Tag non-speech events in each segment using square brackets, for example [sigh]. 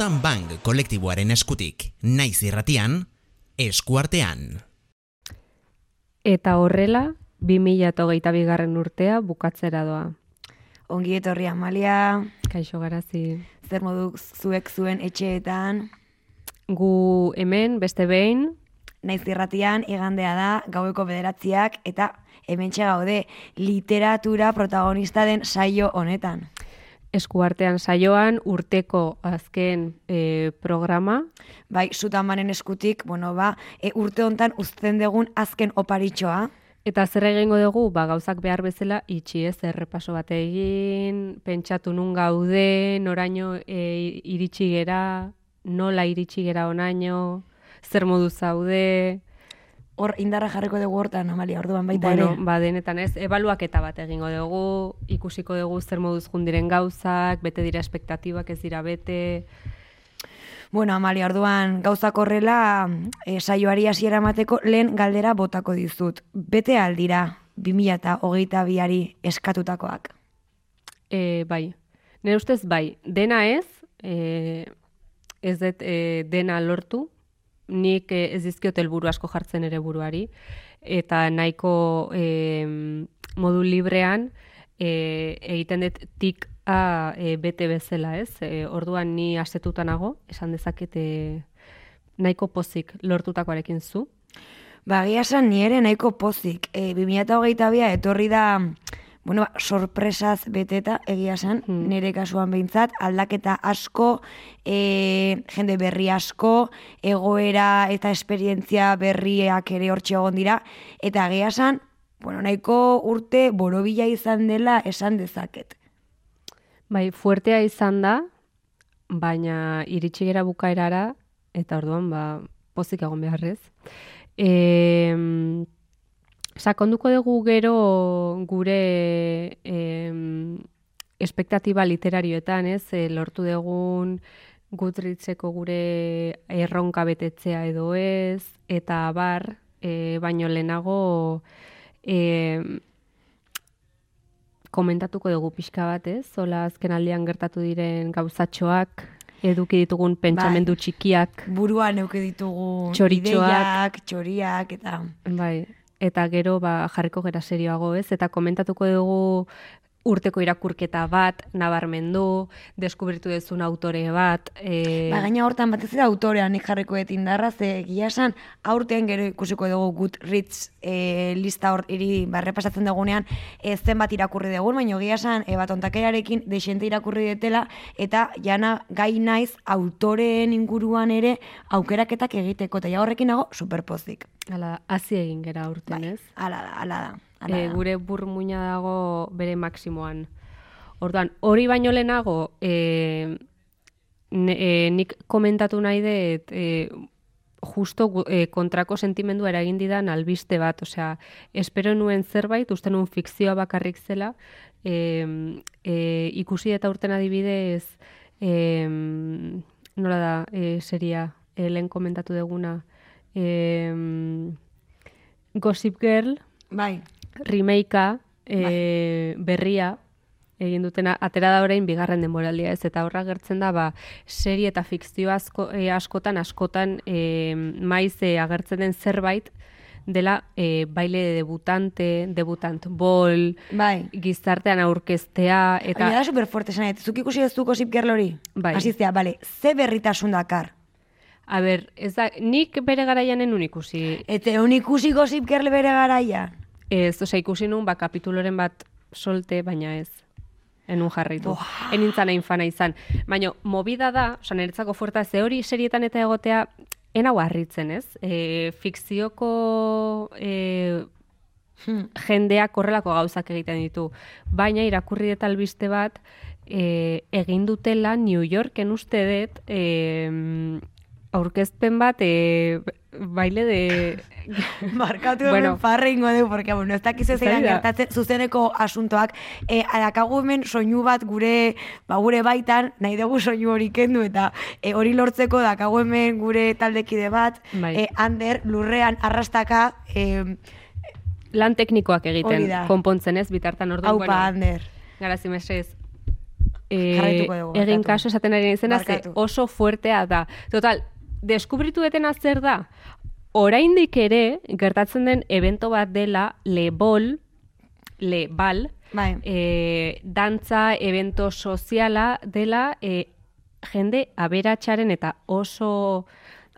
Sutan Bank kolektiboaren eskutik, naiz irratian, eskuartean. Eta horrela, 2008 bigarren urtea bukatzera doa. Ongi etorri Amalia, Kaixo garazi. zer modu zuek zuen etxeetan, Gu hemen, beste behin, naiz irratian igandea da gaueko bederatziak eta hementxe gaude literatura protagonista den saio honetan. Eskuartean saioan urteko azken e, programa, Bai, sutamanen eskutik, bueno, ba, e, urte hontan uzten dugun azken oparitxoa. Eta zer egingo dugu, ba, gauzak behar bezala itxi ez, errepaso bat egin, pentsatu nun gaude, noraino e, iritsi gera, nola iritsi gera onaino, zer modu zaude, Hor indarra jarriko dugu hortan, Amalia, orduan baita bueno, ere. ba, denetan ez, ebaluaketa bat egingo dugu, ikusiko dugu zer moduz jundiren gauzak, bete dira espektatibak ez dira bete, Bueno, Amalia, orduan gauzak horrela e, saioari hasiera emateko lehen galdera botako dizut. Bete aldira 2008 biari eskatutakoak. e, bai. Nire ustez bai, dena ez, e, ez dut e, dena lortu, nik e, ez dizkiot helburu asko jartzen ere buruari, eta nahiko e, modu librean e, egiten dut tik a e, bete bezala, ez? E, orduan ni asetuta nago, esan dezaket e, nahiko pozik lortutakoarekin zu. Ba, esan ni ere nahiko pozik. E, 2008 bia etorri da, bueno, ba, sorpresaz beteta, egia esan, Hmm. nire kasuan behintzat, aldaketa asko, e, jende berri asko, egoera eta esperientzia berriak ere hortxe egon dira, eta egia esan, bueno, nahiko urte borobila izan dela esan dezaket. Bai, fuertea izan da, baina iritsi gera bukaerara, eta orduan, ba, pozik egon beharrez. E, sakonduko dugu gero gure e, espektatiba literarioetan, ez, e, lortu dugun Goodreadseko gure erronka betetzea edo ez, eta abar, e, baino lehenago e, komentatuko dugu pixka bat, ez? Zola azken aldian gertatu diren gauzatxoak, eduki ditugun pentsamendu txikiak, Buruan neuke ditugu Txoritxoak. ideiak, txoriak, eta... bai, eta gero ba, jarriko gera serioago, ez? Eta komentatuko dugu urteko irakurketa bat, nabarmendu, deskubritu dezun autore bat, e, Ba, gaina hortan batez ere autorean jarriko dut indarra, ze egia esan aurten gero ikusiko dugu Goodreads e, lista hor iri barrepasatzen dugunean e, zenbat irakurri dugun, baina egia esan e, bat ontakerarekin desente irakurri detela eta jana gai naiz autoreen inguruan ere aukeraketak egiteko, eta ja horrekin nago superpozik. ala, hazi egin gera urten, Bai, ez? ala da, ala da. E, gure burmuina dago bere maksimoan. Orduan, hori baino lehenago, e, ne, e, nik komentatu nahi dut, e, justo e, kontrako sentimendua eragin didan albiste bat, osea, espero nuen zerbait, uste nuen fikzioa bakarrik zela, e, e, ikusi eta urten adibidez, e, nola da, e, seria, e, lehen komentatu deguna, e, Gossip Girl, Bai, remakea e, berria egin dutena atera da orain bigarren denboraldia ez eta horra gertzen da ba serie eta fikzio asko, e, askotan askotan e, maiz e, agertzen den zerbait dela e, baile de debutante, debutant ball, bai. gizartean aurkeztea Eta... eta da superfuerte esan, zuk ikusi ez du Gossip Girl hori? Bai. Asiztea, bale, ze berritasun dakar? a ber, ez da nik bere garaian enun ikusi Eta egun ikusi Gossip Girl bere garaia? Ez, osea, ikusi nun, ba, kapituloren bat solte, baina ez. Enun jarraitu. Enintzan egin fana izan. Baina, movida da, osea, niretzako fuerta, ze hori serietan eta egotea, enau harritzen, ez? E, fikzioko e, jendeak horrelako gauzak egiten ditu. Baina, irakurri dut albiste bat, e, egin dutela New Yorken uste dut, e, aurkezpen bat, e, baile de... [laughs] Markatu Bueno. hemen farre ingo dugu, porque, bueno, ez zeinan Zaila. gertatzen zuzeneko asuntoak. E, adakagu hemen soinu bat gure, ba, gure baitan, nahi dugu soinu hori kendu, eta e, hori lortzeko dakagu hemen gure taldekide bat, Bai. e, Ander, lurrean arrastaka, e, lan teknikoak egiten, konpontzen ez, bitartan orduan, haupa, Ander. Garazi mesez. eh, Jarraituko dugu, egin kaso esaten ari izena, ze oso fuertea da. Total, deskubritu etena zer da, oraindik ere, gertatzen den evento bat dela, lebol, lebal, Bai. e, dantza, evento soziala dela e, jende aberatxaren eta oso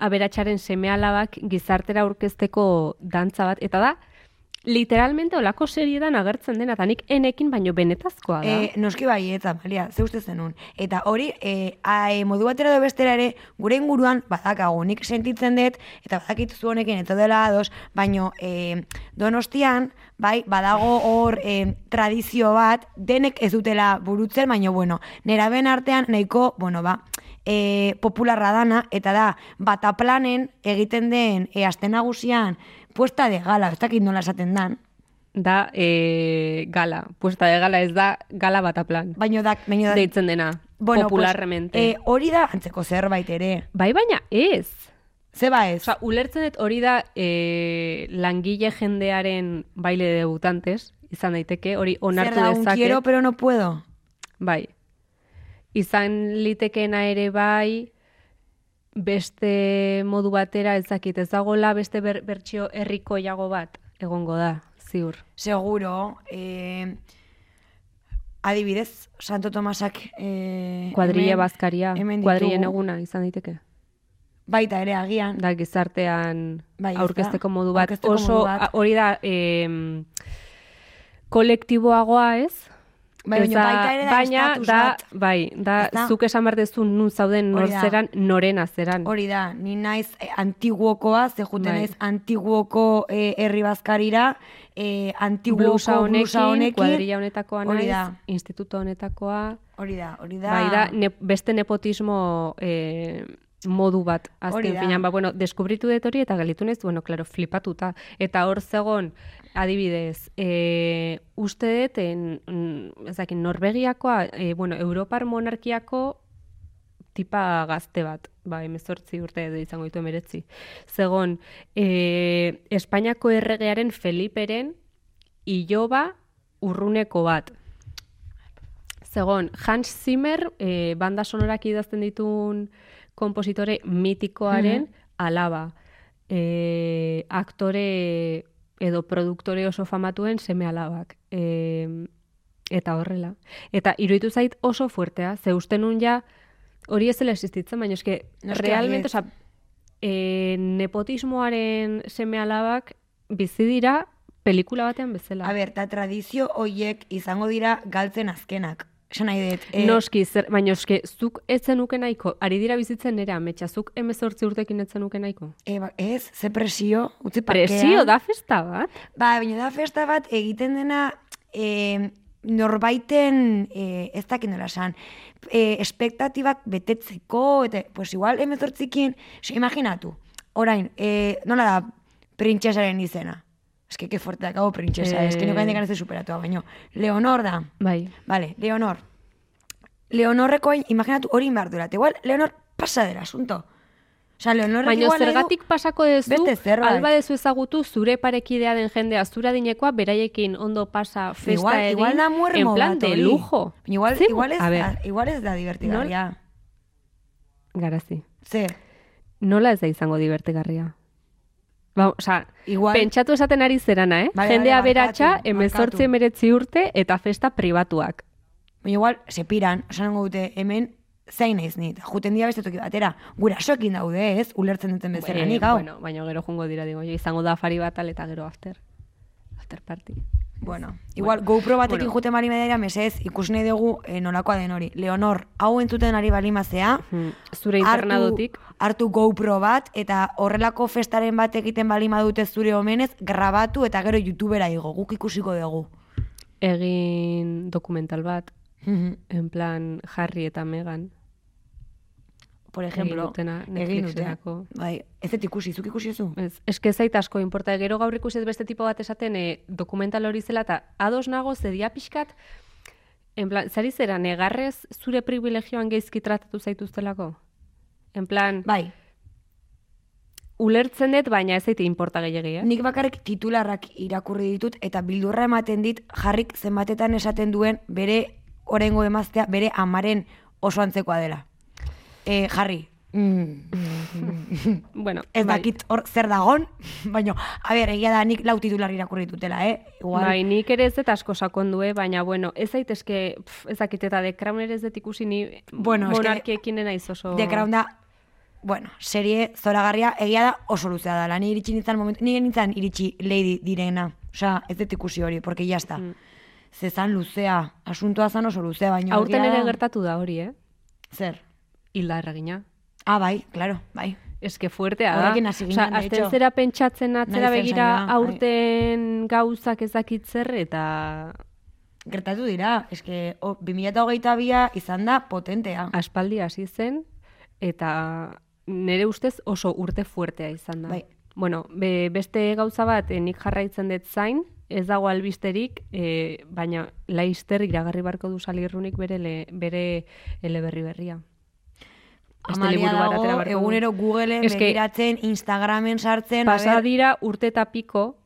aberatxaren semealabak gizartera aurkezteko dantza bat. Eta da, literalmente olako seriedan agertzen dena, eta nik enekin baino benetazkoa da. E, noski bai, eta, Maria, ze uste zenun. Eta hori, e, a, e, modu batera edo bestera ere, gure inguruan badakagu, nik sentitzen dut, eta badakit zu honekin ez dela ados, baino e, donostian, bai, badago hor e, tradizio bat, denek ez dutela burutzen, baino, bueno, neraben artean nahiko, bueno, ba, e, popularra dana, eta da, bataplanen egiten den e, aste nagusian, puesta de gala, ez dakit nola esaten dan, Da, e, gala. Puesta de gala ez da gala bataplan. baino da, baino da, Deitzen dena, Bueno, popularremente. Pues, eh, hori da antzeko zerbait ere. bai, baina ez. Zeba ez? Osa, ulertzen dut hori da e, langile jendearen baile de debutantes, izan daiteke, hori Zer onartu da, un dezake. quiero pero no puedo. Bai. Izan litekeena ere bai, beste modu batera ezakit, ez dagola beste ber, bertsio herrikoiago bat, egongo da, ziur. Seguro. Eh, adibidez, Santo Tomasak... Eh, Kuadrilla hemen- bazkaria, hemen kuadrillen ditugu. eguna izan daiteke. Baita ere agian. Da gizartean Bai, aurkezteko modu bat. Aurkezteko Oso, modu bat. a- hori da, em, kolektiboagoa Ez baina da- baita ere da baina da, bai, da, Ez da? zuk esan behar dezu nun zauden nor Hori da. zeran, norena zeran. Hori da, ni naiz eh, antiguokoa, ze juten Bai. naiz antiguoko eh, herri bazkarira, eh, antiguoko blusa honekin, blusa honekin. kuadrilla honetakoa naiz, da. instituto honetakoa, Hori da, hori da. bai da, ne, beste nepotismo eh, modu bat, azken finan, ba, bueno, deskubritu dut hori eta galitu naiz, bueno, claro, flipatuta. Eta hor zegon, adibidez, e, uste dut, mm, Norvegiakoa, e, bueno, Europar monarkiako tipa gazte bat, ba, emezortzi urte edo izango ditu emeretzi. Zegon, e, Espainiako erregearen Feliperen iloba urruneko bat. Zegon, Hans Zimmer, e, banda sonorak idazten ditun kompositore mitikoaren alaba. E, aktore edo produktore oso famatuen seme alabak. E, eta horrela. Eta iruditu zait oso fuertea, ze uste nun ja, hori ez zela existitzen, baina eske, Noski realmente, oza, e, nepotismoaren seme alabak bizi dira pelikula batean bezala. A ber, eta tradizio hoiek izango dira galtzen azkenak. Esan nahi dut. eh, Noski, zer, baina eske, zuk ez zenuke nahiko, ari dira bizitzen nera, ametsa, zuk emezortzi urtekin ez zenuke nahiko. E, ba, ez, ze presio, utzi parkean. Presio da festa bat? Ba, baina da festa bat egiten dena e, norbaiten, e, ez dakit nola esan, e, espektatibak betetzeko, eta, pues igual, emezortzikin, so, imaginatu, orain, e, nola da printzesaren izena? Ez que, fuerte dakago printzesa, Eh. ez que nukain dekan ez superatu, baina, Leonor da, Bai. Vale, Leonor. Leonorreko, imaginatu hori behar durat. Igual, Leonor pasa del asunto. Osa, Leonorrek Baina igual nahi du- zergatik pasako dezu, beste zerbait. alba dezu ezagutu zure parekidea den jendea zura dinekoa, beraiekin ondo pasa festa igual, egin, igual da en plan de lujo. Igual, Ze- igual, ez, a da, ver, igual ez da divertigarria. garazi. Ze, Nola ez da izango divertigarria? Ba, osea, igual, pentsatu esaten ari zerana, eh? Vale, Jendea beratxa, emezortzi barkatu. emeretzi urte eta festa pribatuak. igual, sepiran, esan dute, hemen, zain naiz nit, juten dira beste toki batera, gurasoekin daude, ez, ulertzen duten bezala, nik hau. bueno, baina gero jungo dira, digo, izango da afari batal eta gero after. After party. Bueno, igual GoPro batekin Bueno. juten bali medera, mesez, ikusi nahi dugu eh, nolakoa den hori. Leonor, hau entzuten ari balimazea, Hmm. Zure internadotik, hartu GoPro bat, eta horrelako festaren bat egiten balima dute zure omenez, grabatu eta gero YouTubera igo, guk ikusiko dugu. egin dokumental bat, en plan Harry eta Meghan. Por ejemplo, dutena egin. Netflixerako. Bai, ez dut ikusi, zuk ikusi zu? Ez, eske zait asko inporta. Gero gaur ikusi ez beste tipo bat esaten e, dokumental hori zela eta ados nago zedia pixkat, en plan, zari zera, negarrez zure privilegioan geizki tratatu zaituztelako? En plan, Bai, ulertzen dut, baina ez zaite inporta gehiagi, eh? nik bakarrik titularrak irakurri ditut eta bildurra ematen dit jarrik zenbatetan esaten duen bere orengo emaztea bere amaren oso antzekoa dela. E, jarri, mm, [laughs] Bueno, ez bai. dakit hor zer dagon, baina, a ber, egia da nik lau titular irakurri dutela, eh? Igual, Bai, nik ere ez dut asko sakondu, eh? baina, bueno, ez daitezke, pf, ez dakit eta The Crown ere ez dut ikusi ni Bueno, monarkiekin naiz oso... The Crown da, bueno, serie zoragarria, egia da oso luzea dela. Ni iritsi nintzen momentu, ni nintzen iritsi lady direna. Osea, ez dut ikusi hori, porque ya está. Mm. Zezan luzea, asuntoa zan oso luzea, baina... Aurten egia ere da- gertatu da hori, eh? Zer? Hilda erregina. Ah, bai, claro, bai. Ez que fuertea da. Osea, de azten zera pentsatzen atzera begira bai. aurten gauzak ez dakit zer eta Gertatu dira, eske o, 2022a izan da potentea. aspaldi hasi zen eta nire ustez oso urte fuertea izan da. Bai. Bueno, be, beste gauza bat eh, nik jarraitzen dut zain, ez dago albisterik, eh, baina laister iragarri barko du salirrunik bere, le, bere eleberri berria. Amalia dago, egunero Googleen Eske- begiratzen, Instagramen sartzen, Pasa dira urte eta piko,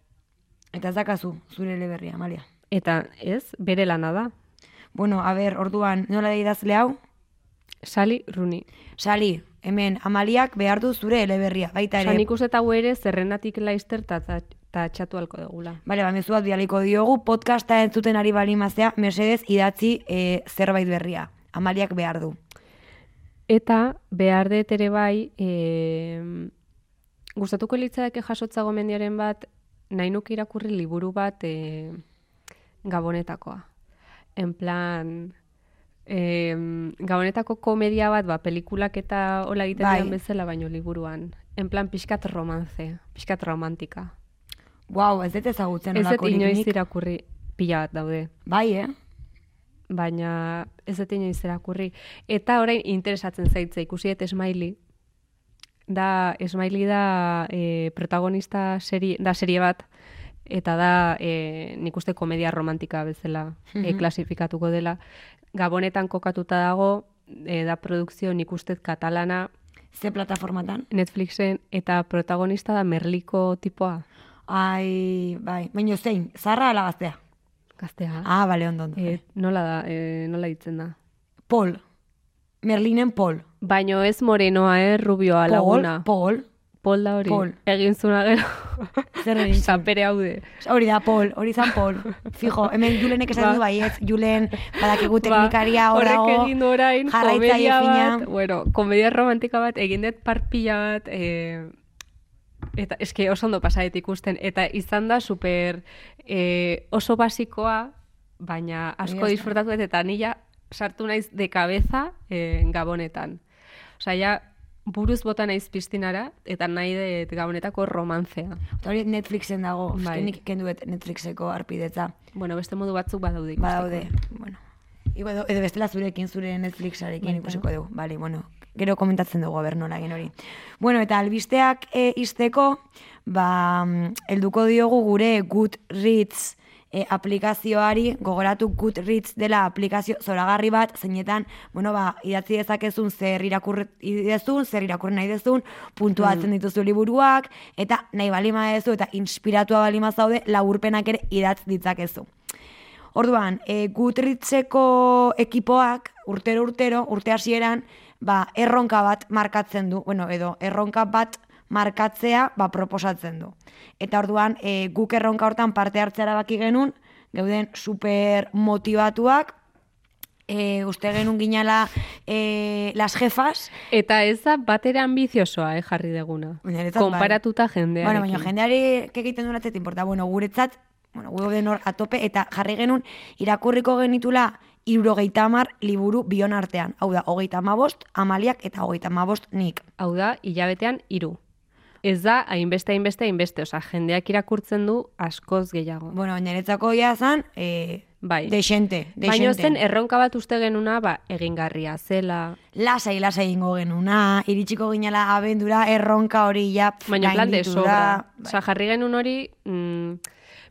eta ez dakazu, zure eleberria, Amalia. eta ez, bere lana da. Bueno, a ber, orduan, nola da idazle hau? Sali Runi. Sali, hemen, Amaliak behar du zure eleberria, baita ere. Osa, nik uste hau ere zerrendatik laister eta txatu halko degula. Bale, ba, mezu bat bidaliko diogu, podcasta entzuten ari balimazea, mesedez idatzi e, zerbait berria. Amaliak behar du. Eta behar dut ere bai, e, gustatuko litzadake jasotza gomendiaren bat, nahi nuke irakurri liburu bat e, gabonetakoa. En plan, e, gabonetako komedia bat, ba, pelikulak eta hola egiten Bai. bezala, baino liburuan. En plan, pixkat romance, pixkat romantika. Wow, ez dut ezagutzen Ez dut inoiz irakurri pila bat daude. Bai, eh? Baina ez dut inoiz irakurri. Eta orain interesatzen zaitze ikusi dut Smiley. Da, Smiley da e, protagonista serie, da serie bat, eta da e, nik uste komedia romantika bezala e, Mhm. klasifikatuko dela. Gabonetan kokatuta dago, e, da produkzio nik uste katalana Ze plataformatan? Netflixen, eta protagonista da Merliko tipoa. Ai, bai. Baina zein, zarra ala gaztea? Gaztea. Ah, bale, ondo, ondo. E, nola da, e, nola ditzen da? Paul. Merlinen Paul. Baino ez morenoa, eh, rubioa laguna. Paul, Paul. Pol da hori. Pol. Egin zuna gero. Zer egin zuen? Zapere haude. Hori da, Paul, hori zan Paul. Fijo, hemen Julenek esan Ba. du baietz, Julen badakigu teknikaria hor Ba, horrek egin orain, komedia bat, bueno, komedia romantika bat, egin dut parpila bat, e, eta eske oso ondo pasadet ikusten, eta izan da super e, oso basikoa, baina asko disfrutatu eta nila sartu naiz de cabeza e, gabonetan. Osea, ja, buruz bota naiz piztinara, eta nahi dut gabonetako romantzea. Eta hori Netflixen dago, Bai. nik kenduet Netflixeko arpidetza. Bueno, beste modu batzuk badaude. Badaude, bueno. Igo edo, edo bestela zurekin, zure Netflixarekin Baita. ikusiko dugu. Bale, bueno, gero komentatzen dugu, aber nola egin hori. Bueno, eta albisteak e, izteko, ba, mm, helduko diogu gure Goodreads e, aplikazioari, gogoratu Goodreads dela aplikazio zoragarri bat, zeinetan, bueno, ba, idatzi dezakezun zer irakurri dezun, zer irakurri nahi dezun, puntuatzen dituzu liburuak, eta nahi balima dezu, eta inspiratua balima zaude, laburpenak ere idatz ditzakezu. Orduan, e, Goodreadseko ekipoak urtero urtero, urte hasieran, ba, erronka bat markatzen du, bueno, edo erronka bat markatzea ba, proposatzen du. Eta orduan, e, guk erronka hortan parte hartzea erabaki genuen, geuden super motivatuak, e, uste genuen ginala e, las jefas, Eta ez da batera ambiziosoa, eh, jarri deguna. Niretzat bai. Jendearekin. Bueno, baina jendeari egiten duen atzet importa. Bueno, guretzat, bueno, gu den hor atope, eta jarri genuen irakurriko genitula irurogeita hamar liburu bion artean. Hau da, hogeita amabost, amaliak eta hogeita amabost nik. Hau da, hilabetean hiru. Ez da, hainbeste, hainbeste, hainbeste. Osa, jendeak irakurtzen du askoz gehiago. Bueno, niretzako ia zan, e, Bai. Dexente, Baina dexente. zen erronka bat uste genuna, ba, egingarria zela. Lasai, lasai ingo genuna, iritsiko ginela abendura, erronka hori ja, Baina plan de sobra. Bai. Osa, jarri genuen hori, mm,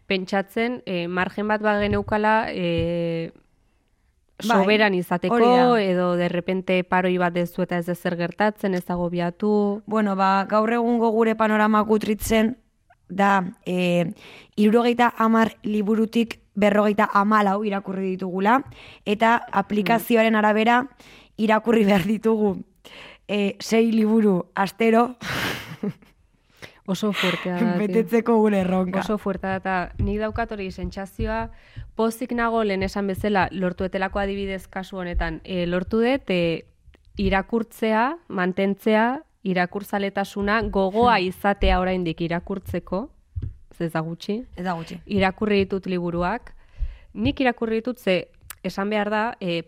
pentsatzen, eh, margen bat ba geneukala, eh, Bai, soberan izateko, edo de repente paroi bat dezu eta ez dezer gertatzen, ez agobiatu. Bueno, ba, gaur egungo gure panorama gutritzen da, e, irurogeita amar liburutik berrogeita amalau irakurri ditugula, eta aplikazioaren arabera irakurri behar ditugu. E, sei liburu astero Oso fuertea da. betetzeko gure erronka. Oso fuertea da, eta nik daukat hori sentsazioa, pozik nago lehen esan bezala, lortu etelako adibidez kasu honetan, e, lortu dut, e, irakurtzea, mantentzea, irakurtzaletasuna, gogoa izatea oraindik irakurtzeko, ez da gutxi, Ez da gutxi. irakurri ditut liburuak, nik irakurri ditut ze, esan behar da, e,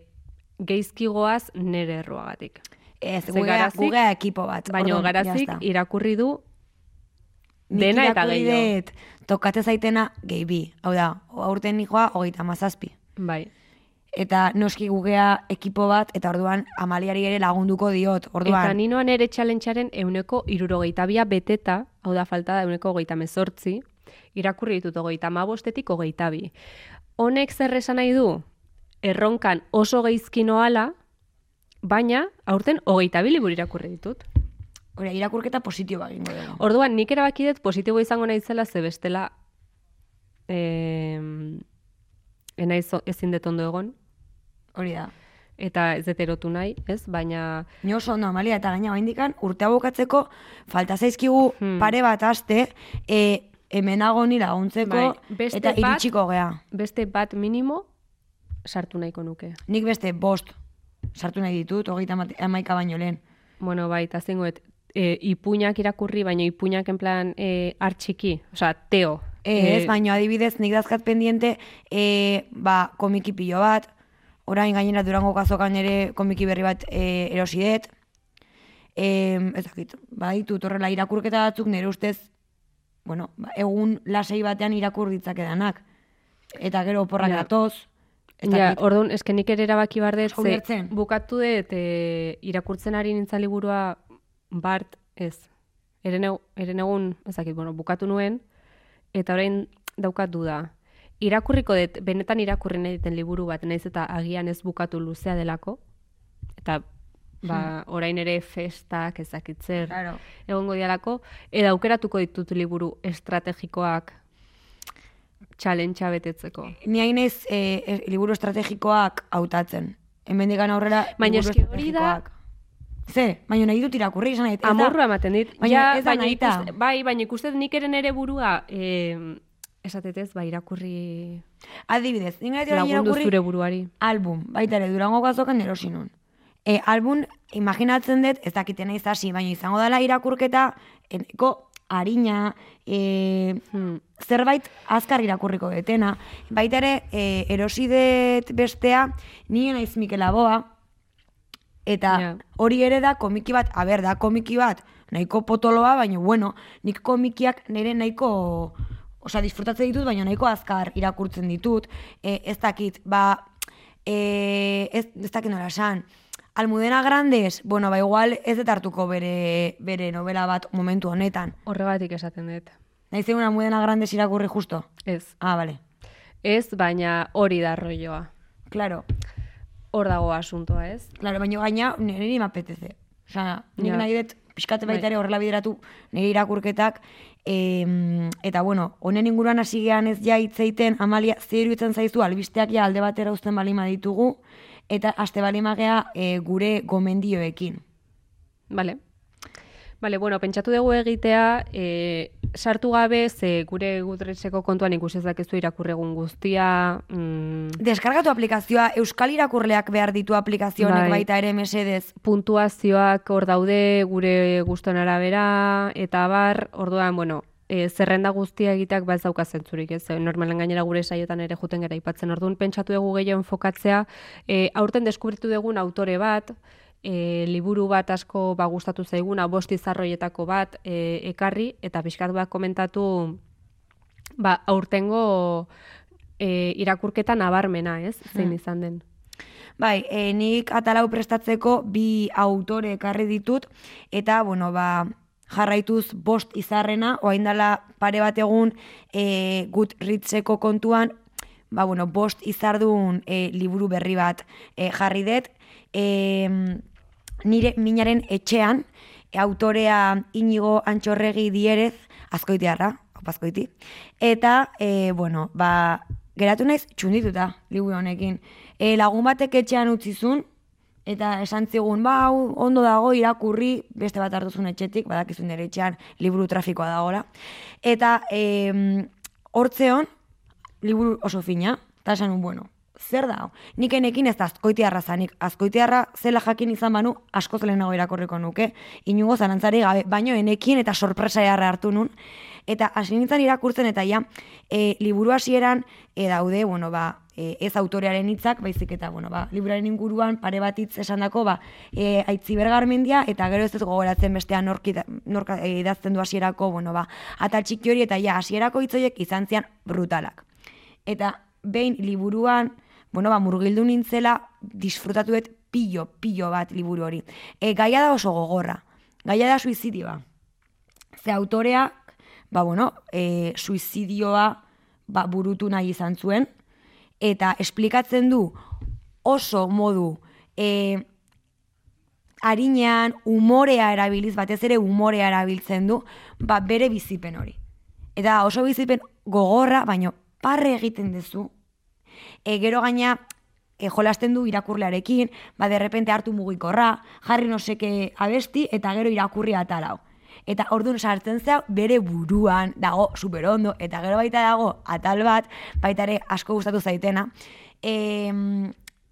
geizkigoaz nere erroagatik. Ez, gugea, garazik- gugea ekipo bat. Baina garazik jazta. irakurri du dena eta gehiago. Tokate zaitena gehi bi. Hau da, aurten nikoa hogeita mazazpi. Bai. Eta noski gugea ekipo bat, eta orduan amaliari ere lagunduko diot. Orduan, Eta ninoan ere txalentxaren euneko irurogeita bia beteta, hau da falta da euneko hogeita mezortzi, irakurri ditut hogeita mabostetik hogeita bi. Honek zer esan nahi du? Erronkan oso geizki noala, baina aurten hogeita bi liburu irakurri ditut. Hori, irakurketa positiboa egingo dugu. Orduan, nik erabaki dut positibo izango naizela ze bestela eh, enaiz ezin dut ondo egon, Hori da. eta ez dut erotu nahi, ez? Baina Ni oso ondo, Amalia, eta gaina oraindikan urtea bukatzeko falta zaizkigu Hmm. pare bat aste, e, hemenago ni laguntzeko Bai, eta bat- iritsiko gea. beste bat minimo sartu nahiko nuke. Nik beste bost sartu nahi ditut, hogeita hamaika baino lehen. Bueno, bai, eta zengoet, e, ipuinak irakurri, baina ipuinak en plan e, artxiki, osea, teo. Ez, E, baino adibidez, nik dazkat pendiente, e, ba, komiki pilo bat, orain gainera durango kazokan ere komiki berri bat e, erosi dut. E, ez dakit, baditut horrela irakurketa batzuk nire ustez, bueno, ba, egun lasei batean irakur ditzakedanak. Eta gero oporrak Ja. datoz. Ez Ja, orduan, eske nik ere erabaki ulertzen. bukatu dut e, irakurtzen ari nintzen liburua bart, ez. Eren, egu- eren egun, ez dakit, bueno, bukatu nuen, eta orain daukat duda. Irakurriko dut, benetan irakurri nahi duten liburu bat, naiz eta agian ez bukatu luzea delako, eta ba, orain ere festak ezakitzer Claro. egongo dialako, eta aukeratuko ditut liburu estrategikoak txalentxa betetzeko. Ni hainez e, e, liburu estrategikoak hautatzen. Hemen digan aurrera Baina liburu hori da- estrategikoak. Ze, baina nahi dut irakurri, esan nahi. Amorrua ematen dit. Baina ja, ez da baina ikuste, bai, baina ikustet nik eren ere burua, eh, esatetez, ba, irakurri Adibidez, nik nahi lagundu irakurri zure buruari. album, baita ere durango gazokan erosi nun. E, album, imaginatzen dut, ez dakiten naiz hasi, baina izango dela irakurketa, eneko harina, e, Hmm. zerbait azkar irakurriko detena. Baita ere, e, erosi dut bestea, nire naiz Mikel Aboa, eta hori ere da komiki bat, a ber, da komiki bat, nahiko potoloa, baina bueno, nik komikiak nire nahiko, osea, disfrutatzen ditut, baina nahiko azkar irakurtzen ditut, e, ez dakit, ba, e, ez, ez dakit nola esan, Almudena Grandes, bueno, ba igual ez dut hartuko bere, bere novela bat momentu honetan. Horregatik esaten dut. Nahi zegoen Almudena Grandes irakurri justo? Ez. Ah, bale. Ez, baina hori da rolloa. Claro, Hor dago asuntoa, ez? claro, baina gaina niri mapeteze. Osea, nik Ja. nahi dut pixkate baita Bai. ere horrela bideratu nire irakurketak, em, eta bueno, honen inguruan hasi gehan ez ja hitzeiten, Amalia, zer iruditzen zaizu, albisteak ja alde batera uzten balima ditugu, eta aste balima gea e, gure gomendioekin. Bale. Bale, bueno, pentsatu dugu egitea, e, sartu gabe, ze gure gudretzeko kontuan ikusi ez dakizu irakurregun guztia, mm, Deskargatu aplikazioa, Euskal irakurleak behar ditu aplikazio honek Bai. baita ere mesedez. puntuazioak hor daude gure guston arabera, eta bar, orduan, bueno, e, zerrenda guztia egiteak ba ez dauka zentzurik, ez? E, Normalen gainera gure saiotan ere juten gara aipatzen. Orduan pentsatu dugu gehiago enfokatzea, e, aurten deskubritu dugun autore bat, e, liburu bat asko ba gustatu zaiguna, bost izarroietako bat e, ekarri, eta pixkat bat komentatu ba, aurtengo e, irakurketa nabarmena, ez? Zein izan den. Bai, e, nik atalau prestatzeko bi autore ekarri ditut, eta, bueno, ba, jarraituz bost izarrena, oain dela pare bat egun e, gut ritzeko kontuan, ba, bueno, bost izardun e, liburu berri bat e, jarri dut, e, nire minaren etxean, autorea inigo antxorregi dierez, azkoitiarra, opazkoiti, eta, e, bueno, ba, geratu naiz txundituta liburu honekin. E, lagun batek etxean utzizun, eta esan zigun, ba, ondo dago irakurri, beste bat hartuzun etxetik, badakizun nire etxean liburu trafikoa dagoela. Eta e, hortzeon, liburu oso fina, eta esan un, bueno, zer da, nik enekin ez da azkoitiarra zanik, azkoitiarra zela jakin izan banu, askoz lehenago irakorriko nuke, inungo zarantzari gabe, baino enekin eta sorpresa jarra hartu nun, eta hasi nintzen irakurtzen eta ja, e, liburu hasieran e, daude, bueno, ba, e, ez autorearen hitzak, baizik eta, bueno, ba, liburaren inguruan pare bat hitz esan dako, ba, e, aitzi bergarmendia, eta gero ez ez gogoratzen bestean norki, norka e, idazten du hasierako, bueno, ba, atal txiki hori, eta ja, hasierako hitzoiek izan zian brutalak. Eta behin liburuan, bueno, ba, murgildu nintzela, disfrutatuet pillo, pillo bat liburu hori. E, gaia da oso gogorra, gaia da suizidioa. Ze autorea, ba, bueno, e, suizidioa ba, burutu nahi izan zuen, eta esplikatzen du oso modu e, harinean umorea erabiliz, batez ere umorea erabiltzen du, ba, bere bizipen hori. Eta oso bizipen gogorra, baino parre egiten duzu, e, gero gaina e, jolasten du irakurlearekin, ba, derrepente hartu mugikorra, jarri noseke abesti, eta gero irakurri atalau. Eta orduan sartzen zea bere buruan dago superondo, eta gero baita dago atal bat, baita ere asko gustatu zaitena, e,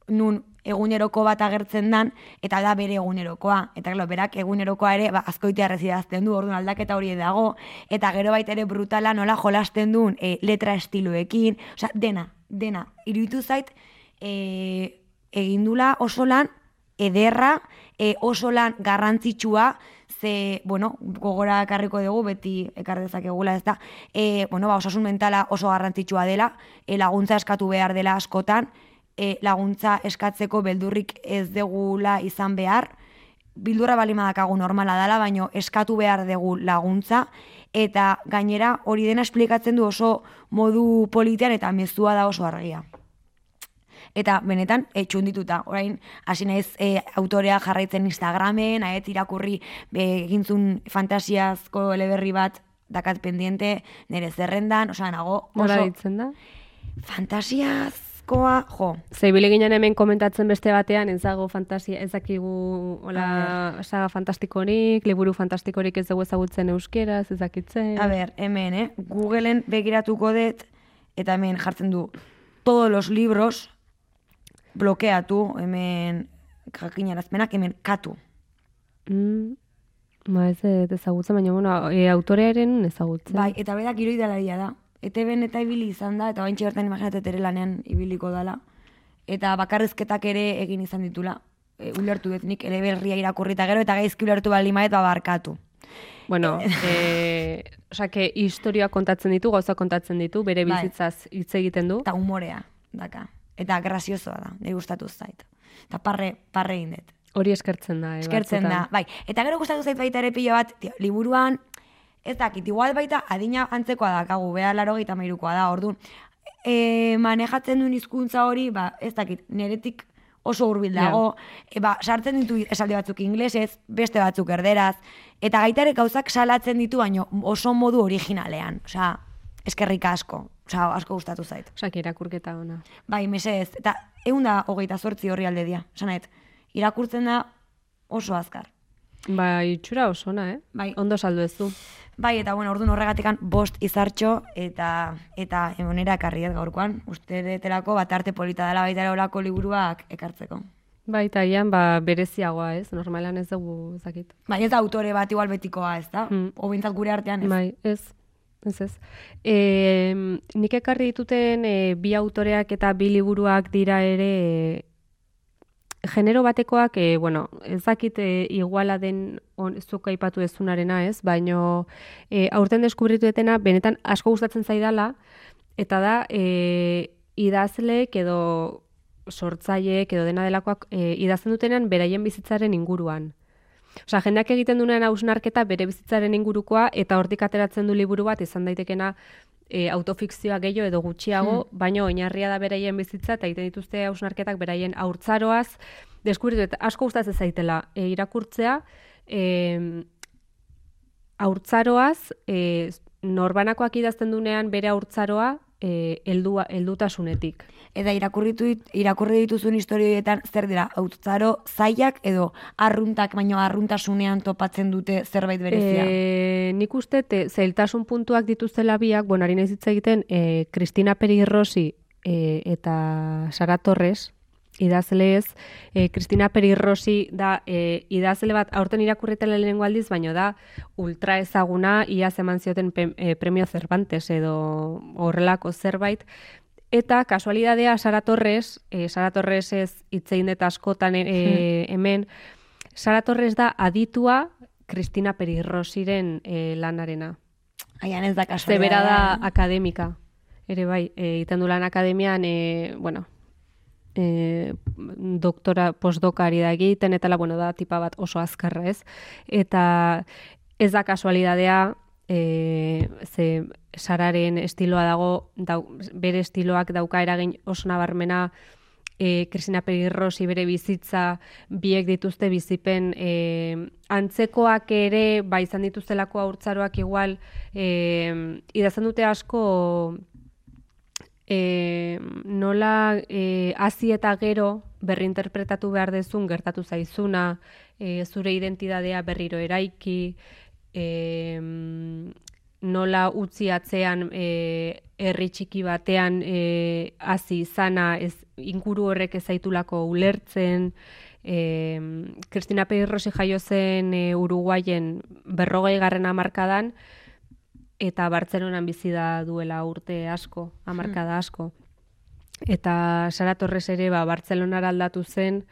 nun eguneroko bat agertzen dan, eta da bere egunerokoa. Eta gero, berak egunerokoa ere, ba, azkoitea rezidazten du, orduan aldaketa hori dago, eta gero baita ere brutala nola jolasten duen e, letra estiloekin, osea, dena, dena, iruditu zait, e, egindula oso lan, ederra, e, oso lan garrantzitsua, ze, bueno, gogora ekarriko dugu, beti ekar dezakegula ez da, e, bueno, ba, osasun mentala oso garrantzitsua dela, e, laguntza eskatu behar dela askotan, e, laguntza eskatzeko beldurrik ez degula izan behar, bildurra balima dakagu normala dela, baino eskatu behar dugu laguntza, eta gainera hori dena esplikatzen du oso modu politean eta mezua da oso argia. Eta benetan, e, txundituta, orain, hasi naiz e, autorea jarraitzen Instagramen, aet irakurri egintzun fantasiazko eleberri bat dakat pendiente, nire zerrendan, osea, nago, Nola oso ditzen da? Fantasiazkoa, jo, Zeibile ginen hemen komentatzen beste batean, ez dago fantasia, ez dakigu hola, saga fantastikorik, liburu fantastikorik ez dugu ezagutzen euskeraz, ez dakitzen. A ber, hemen, eh? Googleen begiratuko dut, eta hemen jartzen du, todos los libros, blokeatu, hemen jakinarazpenak, hemen katu. Mm, ba ez ezagutzen, baina bueno, e, autorearen ezagutzen. Bai, eta berak iroidalaria da. ETB eta ibili izan da, eta baintxe bertan imaginate tere lanean ibiliko dala. Eta bakarrizketak ere egin izan ditula. E, ulertu dut nik ere berria irakurrita gero, eta gaizki ulertu baldin maet, ba, barkatu. Bueno, e, osea, que historia kontatzen ditu, gauza kontatzen ditu, bere Bai. bizitzaz hitz egiten du. Eta umorea, daka. Eta graziosoa da, nire gustatu zait. Eta parre, parre egin dut. Hori eskertzen da. Eh, eskertzen da. batzutan. Bai, eta gero gustatu zait baita ere pilo bat, tio, liburuan, ez dakit, igual baita adina antzekoa dakagu, beha laro gita mairukoa da, orduan, e, manejatzen duen hizkuntza hori, ba, ez dakit, neretik oso hurbil dago, e, ba, sartzen ditu esaldi batzuk inglesez, beste batzuk erderaz, eta gaita ere gauzak salatzen ditu, baino oso modu originalean, osea, eskerrik asko, osea, asko gustatu zait. Osea, irakurketa ona. Bai, mesedez, eta egun da hogeita zortzi horri alde dia, esanet, irakurtzen da oso azkar. Ba, itxura oso ona, eh? Bai. Ondo saldu ez du. Bai, eta bueno, orduan horregatikan bost izartxo eta eta emonera ekarri gaurkoan. Uste detelako bat arte polita dela baita olako liburuak ekartzeko. Bai, eta ian, ba, bereziagoa, ez? Normalan ez dugu zakit. Bai, ez da autore bat igual betikoa, ez da? Mm. Gure artean, ez? Bai, ez. Ez ez. E, nik ekarri dituten e, bi autoreak eta bi liburuak dira ere e, genero batekoak, e, bueno, ez e, iguala den on, zuk aipatu ezunarena ez, baino e, aurten deskubritu etena benetan asko gustatzen zaidala, eta da e, idazleek edo sortzaileek edo dena delakoak e, idazten dutenean beraien bizitzaren inguruan. Osea, jendeak egiten duenean hausnarketa bere bizitzaren ingurukoa eta hortik ateratzen du liburu bat izan daitekena e, autofikzioa gehiago edo gutxiago, baino oinarria da beraien bizitza eta egiten dituzte hausnarketak beraien haurtzaroaz, deskubritu eta asko gustatzen zaitela e, irakurtzea, e, haurtzaroaz, e, norbanakoak idazten dunean bere haurtzaroa, e, heldua, heldutasunetik. Eta irakurri, dit- irakurri dituzun historioetan zer dira, hautzaro zailak edo arruntak, baino arruntasunean topatzen dute zerbait berezia. E, nik uste, te, zailtasun puntuak dituztela biak, bueno, ari naiz hitz egiten, e, Cristina Perirrosi e, eta Sara Torres, idazle ez, e, Cristina Perirrosi da e, idazle bat, aurten irakurretela lehenengo aldiz, baino da ultra ezaguna, iaz eman zioten pe, e, premio Cervantes edo horrelako zerbait, Eta kasualidadea Sara Torres, e, Sara Torres ez hitzein dut askotan e, hemen, Sara Torres da aditua Cristina Perirrosiren e, lanarena. Aian ez da Zebera kasualidadea. da akademika. Ere bai, e, du lan akademian, e, bueno, e, doktora, postdokari da egiten, eta la, bueno, da tipa bat oso azkarra ez. Eta ez da kasualidadea, e, ze sararen estiloa dago, dau, bere estiloak dauka eragin oso nabarmena, e, Cristina Perirrosi bere bizitza, biek dituzte bizipen e, antzekoak ere, ba izan dituztelako haurtzaroak igual, e, idazten dute asko e, nola e, hasi eta gero berrinterpretatu behar dezun gertatu zaizuna, e, zure identidadea berriro eraiki, e, nola utzi atzean e, herri txiki batean e, hasi izana ez inguru horrek ez zaitulako ulertzen, e, Cristina Peirrosi jaio zen e, Uruguaien berrogei garren amarkadan, eta Bartzelonan bizi da duela urte asko, hamarkada asko. Eta Sara Torres ere ba, Bartzelonara aldatu zen,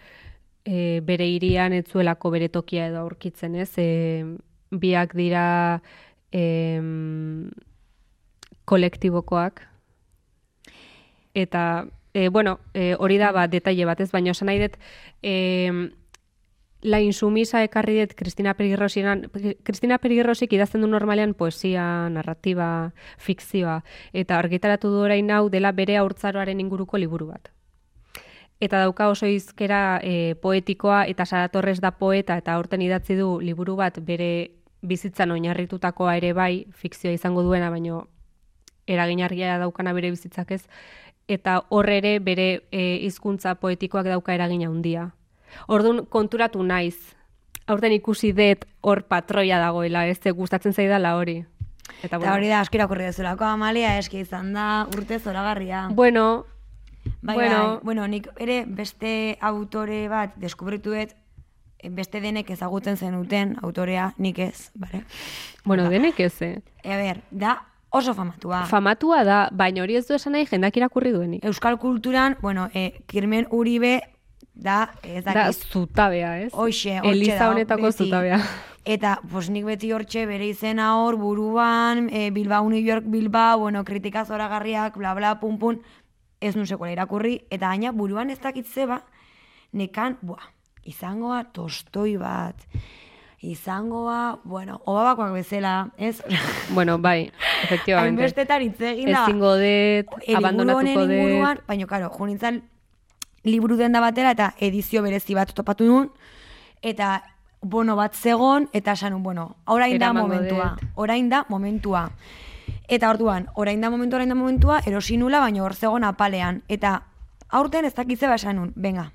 e, bere hirian ez zuelako bere tokia edo aurkitzen, ez? E, biak dira em, kolektibokoak. Eta, e, bueno, e, hori da ba, detaile bat, ez? Baina esan nahi dut, em, la insumisa ekarri dut Cristina Perirrosian, Cristina Perirrosik idazten du normalean poesia, narratiba, fikzioa, eta argitaratu du orain hau dela bere haurtzaroaren inguruko liburu bat. Eta dauka oso izkera e, poetikoa, eta Sara Torres da poeta, eta aurten idatzi du liburu bat bere bizitzan oinarritutakoa ere bai, fikzioa izango duena, baino eraginarria daukana bere bizitzak ez, eta hor ere bere e, hizkuntza poetikoak dauka eragina handia. Orduan konturatu naiz. Aurten ikusi dut hor patroia dagoela, ez ze gustatzen zaidala hori. Eta, Eta hori da, asko irakurri dezulako amalia, eski izan da urte zoragarria. Bueno, Bai, bueno. bai, bueno, nik ere beste autore bat deskubritu dut, beste denek ezagutzen zenuten autorea, nik ez, bare? bueno, denek ez, eh? E, ber, da oso famatua. Famatua da, baina hori ez du esan nahi jendak irakurri duenik. Euskal kulturan, bueno, e, Kirmen Uribe da, ez Da, dakit, zutabea, ez? Hoxe, Eliza honetako beti. zutabea. Eta, pues nik beti hortxe bere izena hor, buruan, e, Bilbao, New York, Bilbao, bueno, kritika zoragarriak, bla, bla, pum, pum, ez nun sekuela irakurri, eta gaina buruan ez dakit zeba, nekan, buah, izangoa tostoi bat, izangoa, bueno, obabakoak bezala, ez? [laughs] Bueno, bai, efectivamente. Hainbestetan hitz egin da. Ezingo dut, abandonatuko honen dut. inguruan, baina, karo, jo nintzen liburu denda batera eta edizio berezi bat topatu nun, eta bono bat zegon, eta esan bueno, orain da momentua, dut. orain da momentua. Eta orduan, orain da momentua, orain da momentua, erosi nula, baina hor zegon apalean. Eta aurten ez dakitze ba esan nun, venga,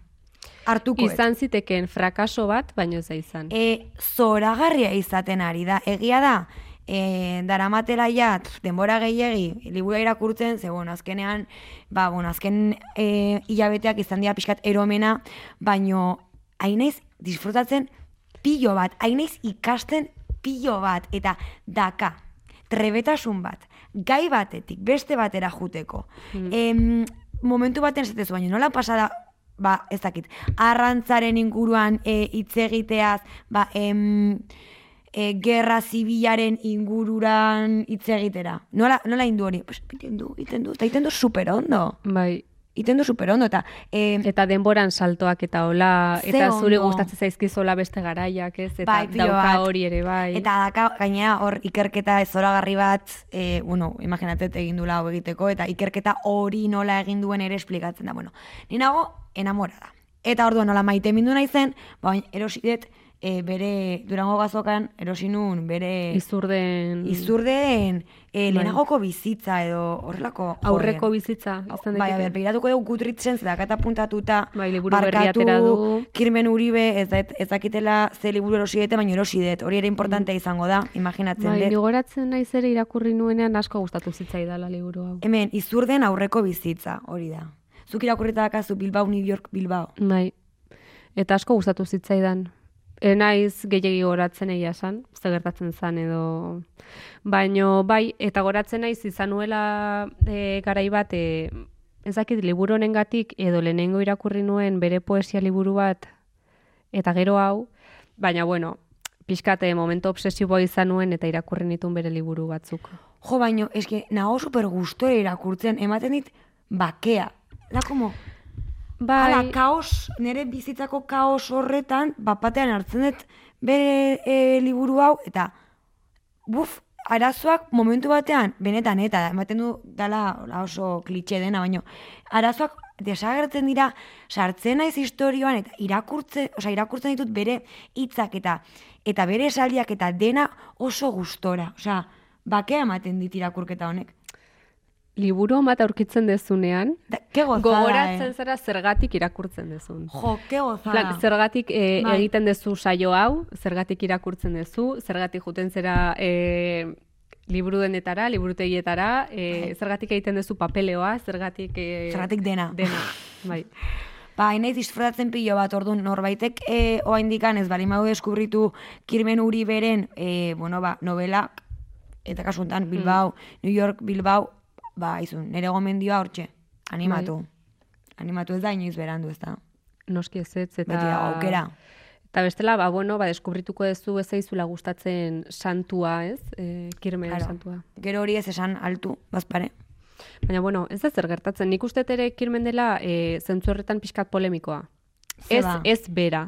hartuko. et. Izan ziteken frakaso bat, baino ez da izan. E, zoragarria izaten ari da. Egia da, e, daramatela ja, denbora gehiegi, libura irakurtzen, ze, bueno, azkenean, ba, bueno, azken e, hilabeteak izan dira pixkat eromena, baino, hainaiz disfrutatzen pilo bat, hainaiz ikasten pilo bat, eta daka, trebetasun bat, gai batetik, beste batera juteko. Em, momentu baten esatezu, baina nola pasada ba, ez dakit, arrantzaren inguruan e, hitz egiteaz, ba, em, e, gerra zibilaren ingururan hitz egitera. Nola, nola indu hori? Pues, iten du, iten du, eta iten du super ondo. Bai, Iten du super ondo, eta em, eta denboran saltoak eta hola, eta zure gustatzen zaizkizola beste garaiak, ez? Eta Bai, dauka hori ere bai. Eta daka, gainera hor ikerketa ez zoragarri bat, e, bueno, imaginatet egin dula hau egiteko, eta ikerketa hori nola egin duen ere esplikatzen da. Bueno, ni nago enamorada. Eta orduan nola maite mindu nahi zen, baina erosidet e, bere Durango gazokan erosi nun bere Izurden... izurdeen e, lehenagoko bizitza edo horrelako Aurreko eh, bizitza, izan Bai, ber, begiratuko dugu gutritzen zedakata puntatuta, Bai, liburu atera du. kirmen uribe, ez, ez dakitela ze liburu erosi dute, baina erosi dut. Hori ere importantea izango da, imaginatzen Bai, dut. nigoratzen naiz ere irakurri nuenean asko gustatu zitzaidala liburu hau. Hemen, izurden aurreko bizitza, hori da. Zuk irakurrita dakazu Bilbao, New York, Bilbao. Bai. Eta asko gustatu zitzaidan. E naiz gehiegi goratzen egia esan, ze gertatzen zan edo... Baino, bai, eta goratzen naiz izan nuela e, garai bat, e, ez dakit liburu honengatik edo lehenengo irakurri nuen bere poesia liburu bat, eta gero hau, baina bueno, pixkate momento obsesiboa izan nuen eta irakurri nituen bere liburu batzuk. Jo, baino, eske, nago super gustore irakurtzen, ematen dit, bakea. Da, como, Bai, Hala, kaos, nire bizitzako kaos horretan, bapatean hartzen dut bere e, liburu hau, eta buf, arazoak momentu batean, benetan, eta ematen du dala hola oso klitxe dena, baino, arazoak desagertzen dira, sartzen naiz historioan, eta irakurtzen, osea, irakurtzen ditut bere hitzak eta eta bere esaldiak eta dena oso gustora. Osea, bakea ematen dit irakurketa honek. Liburu bat aurkitzen dezunean, Da, gozada, gogoratzen eh? zara zergatik irakurtzen dezun. Jo, ke gozada. Plan, zergatik e, Bai. egiten dezu saio hau, zergatik irakurtzen dezu, zergatik juten zera e, liburu denetara, liburutegietara, e, zergatik egiten dezu papeleoa, zergatik... E, Zergatik dena. Dena, [laughs] bai. Ba, naiz disfrutatzen pilo bat, orduan norbaitek e, oaindikan ez bali mau deskubritu Kirmen Uri beren, e, bueno, ba, novelak, eta kasu honetan Bilbao, New York, Bilbao, ba, izun, nire gomendioa hortxe, animatu. Animatu ez da inoiz berandu, ez da. Noski ez ez, eta... Beti aukera. Eta bestela, ba, bueno, ba, deskubrituko duzu ez zaizula gustatzen santua, ez? E, kirmen Claro. santua. Gero hori ez esan altu, bazpare. Baina, bueno, ez da zer gertatzen. Nik uste ere kirmen dela e, zentzu horretan pixkat polemikoa. Ze Ez, ba? ez bera.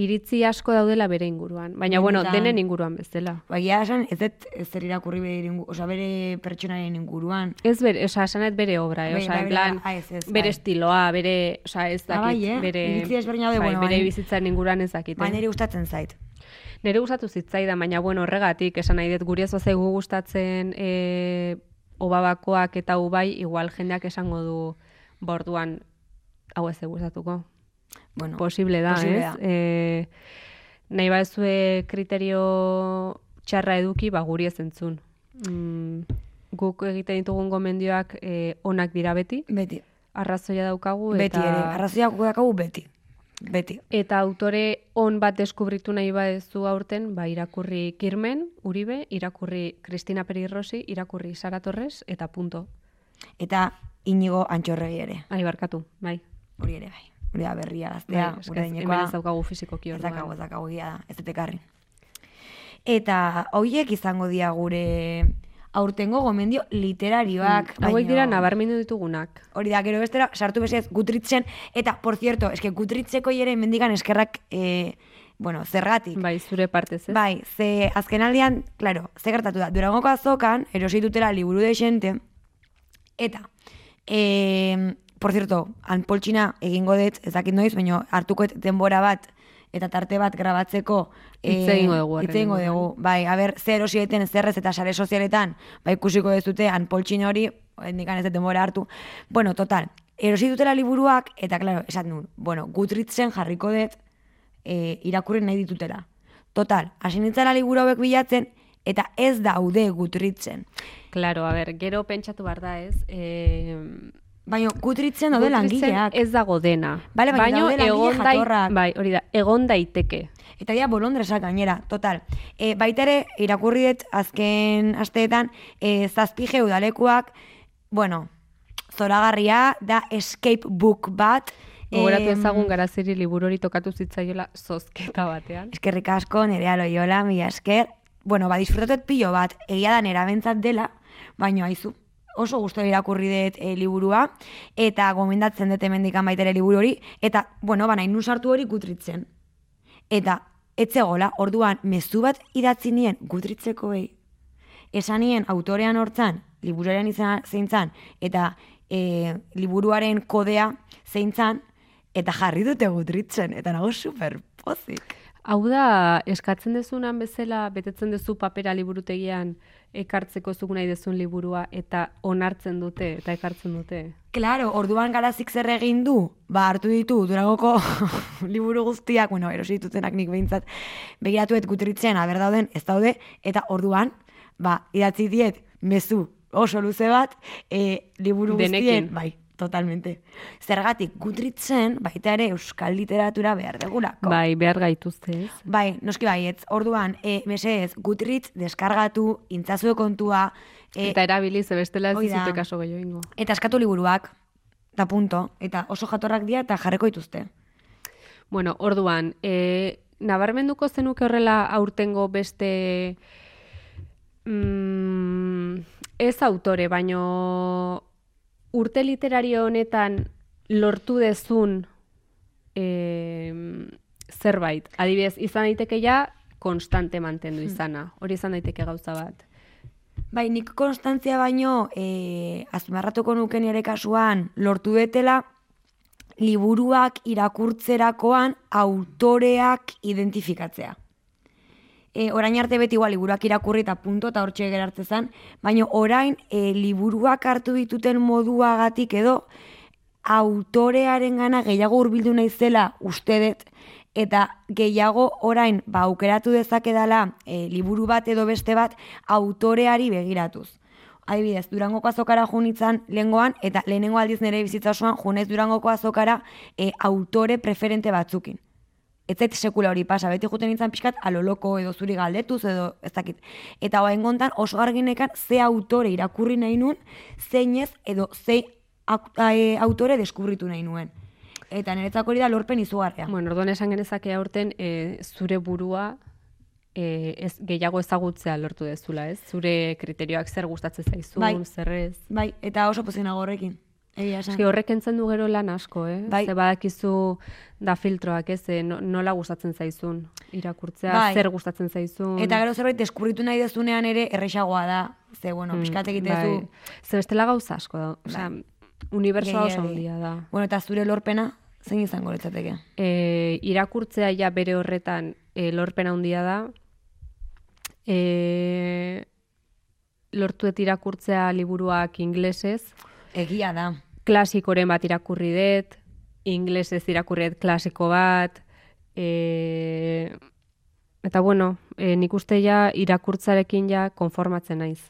Iritzi asko daudela bere inguruan. Baina, bueno, Benetan. denen inguruan bezala. Baina esan, ez dut ez zer irakurri bere, oza, bere pertsonaren inguruan. Ez bere, oza, esanet bere obra, eh? Bai, Oza, bai, bere- plan, ah, ez, ez, bere bai. estiloa, bere, oza, ez Ah, dakit, bai, eh? bere, Iritzi desberdina daude, bai, bueno, bere bai. bizitzaren inguruan ez dakit. Baina nire gustatzen zait. Nere gustatu zitzaidan, baina bueno, horregatik, esan nahi dut guri ez bazaigu gustatzen e, obabakoak eta hau bai, igual jendeak esango du borduan hau ez gustatuko. Bueno, Posible da, posible ez? da. E, nahi bazue kriterio txarra eduki, ba guri ez entzun. Mm, guk egiten ditugun gomendioak e, onak dira beti, Beti. arrazoia daukagu, Beti eta... ere. Arrazoiak daukagu beti. Beti. Eta autore on bat deskubritu nahi badezu aurten, ba, irakurri Kirmen, Uribe, irakurri Cristina Perirrosi, irakurri Sara Torres, eta punto. Eta inigo antxorregi ere. Ai, barkatu, bai. Hori ere bai. Hori da berria bai gaztea, eske gure ez- dinekoa. hemen ez daukagu fizikoki Ez orduan. dakago, ez egia da, ez dut ekarri. Eta hoiek izango dira gure aurtengo gomendio literarioak. Mm, Hauek dira nabarmendu ditugunak. Hori da, gero bestera, sartu bezez Gutritzen, eta, por cierto, eske Gutritzeko ere mendikan eskerrak, e, bueno, zergatik. Bai, zure partez, ez? Bai, ze azken aldian, claro, ze gertatu da, Durangoko azokan, erosi dutela liburu de xente, eta, e, por cierto, anpoltxina egingo dut, ez dakit noiz, baina hartuko denbora bat, eta tarte bat grabatzeko Hitz egingo dugu hitz egingo dugu. Bai, a ber, zer erosi daiten zerrez eta sare sozialetan, bai ikusiko dezute anpoltxina hori, hendikan ez denbora hartu. Bueno, total, erosi dutela liburuak, eta claro, esan nun, bueno, gutritzen jarriko dut, e, irakurri nahi ditutela. Total, hasi nintzela liburu hauek bilatzen, eta ez daude gutritzen. Claro, a ber, gero pentsatu behar da, ez? E, Baina gutritzen daude langileak. Ez dago dena. Bale, baina egon jatorrak. Bai, hori da, egon daiteke. Eta dira bolondresak gainera, total. E, baita ere, irakurri dut azken asteetan, e, zazpige udalekuak, bueno, zoragarria, da escape book bat. Gogoratu ezagun garaziri liburu hori tokatu zitzaiola zozketa batean. Eskerrik asko, nerea loiola, mila esker. Bueno, ba, disfrutatet pilo bat, egia da nera bentzat dela, baina haizu, oso gustu irakurri dut e, liburua, eta gomendatzen dut hemendikan baita ere liburu hori, eta, bueno, ba, nahi sartu hori gutritzen. Eta, etzegola, orduan, mezu bat idatzi nien gutritzekoei, esan nien autorean hortzan, liburuaren izan zeintzan, eta e, liburuaren kodea zeintzan, eta jarri dute gutritzen, eta nago super pozik. Hau da, eskatzen dezunan bezala, betetzen duzu papera liburutegian, ekartzeko zuk nahi dezun liburua, eta onartzen dute, eta ekartzen dute. Claro, orduan garazik zer egin du, ba hartu ditu Durangoko [laughs] liburu guztiak, bueno, erosi ditutenak nik behintzat, begiratuet gutritzen, aber dauden, ez daude, eta orduan, ba, idatzi diet, mezu oso luze bat, e, liburu guztien, Denekin. bai, totalmente. Zergatik, gutritzen, baita ere euskal literatura behar degulako. Bai, behar gaituzte, ez? Bai, noski baietz. Orduan, e, mesedez, Goodreads deskargatu, intzazue kontua, e, Eta erabiliz, bestela ez dizute kaso gehiago ingo. eta eskatu liburuak, eta punto. Eta oso jatorrak dira eta jarreko dituzte. Bueno, orduan, e, nabarmenduko zenuke horrela aurtengo beste mm, ez autore, baino urte literario honetan lortu dezun e, zerbait. Adibidez, izan daiteke ja konstante mantendu izana. Hori izan daiteke gauza bat. Bai, nik konstantzia baino, e, azpimarratuko nuken ere kasuan, lortu detela, liburuak irakurtzerakoan autoreak identifikatzea. E, orain arte beti igual liburuak irakurri eta punto eta hortxe gerartze zen, baina orain e, liburuak hartu dituten moduagatik edo autorearen gana gehiago hurbildu naizela uste dut, eta gehiago orain ba, aukeratu dezakedala e, liburu bat edo beste bat autoreari begiratuz. Adibidez, Durangoko azokara junitzan lehengoan, eta lehenengo aldiz nire bizitza osoan junez Durangoko azokara e, autore preferente batzukin. Ez zait sekula hori pasa, beti juten nintzen pixkat aloloko edo zuri galdetuz edo ez dakit. Eta hoa gontan oso garginekan ze autore irakurri nahi nuen, zeinez edo ze au- e, autore deskubritu nahi nuen. Eta niretzako hori da lorpen izugarria. Bueno, orduan esan genezake aurten e, zure burua e, ez, gehiago ezagutzea lortu dezula, ez? Zure kriterioak zer gustatzen zaizun, Bai. zer ez. Bai, eta oso pozinago horrekin. Eski horrek entzen du gero lan asko, eh? Bai. Ze badakizu da filtroak, ez? E, no- nola gustatzen zaizun irakurtzea, Bai. zer gustatzen zaizun. Eta gero zerbait deskubritu nahi dezunean ere erresagoa da. Ze, bueno, Mm, pixkat egitezu. bai. Ze bestela gauza asko da. Osea, unibersoa oso Gehiegi. handia da. Bueno, eta zure lorpena, zein izango litzateke? e, irakurtzea ja bere horretan e, lorpen handia da. E, lortuet irakurtzea liburuak inglesez. Egia da. Klasikoren bat irakurri dut, inglesez irakurri dut klasiko bat. E, eta bueno, e, nik uste ja irakurtzarekin ja konformatzen naiz.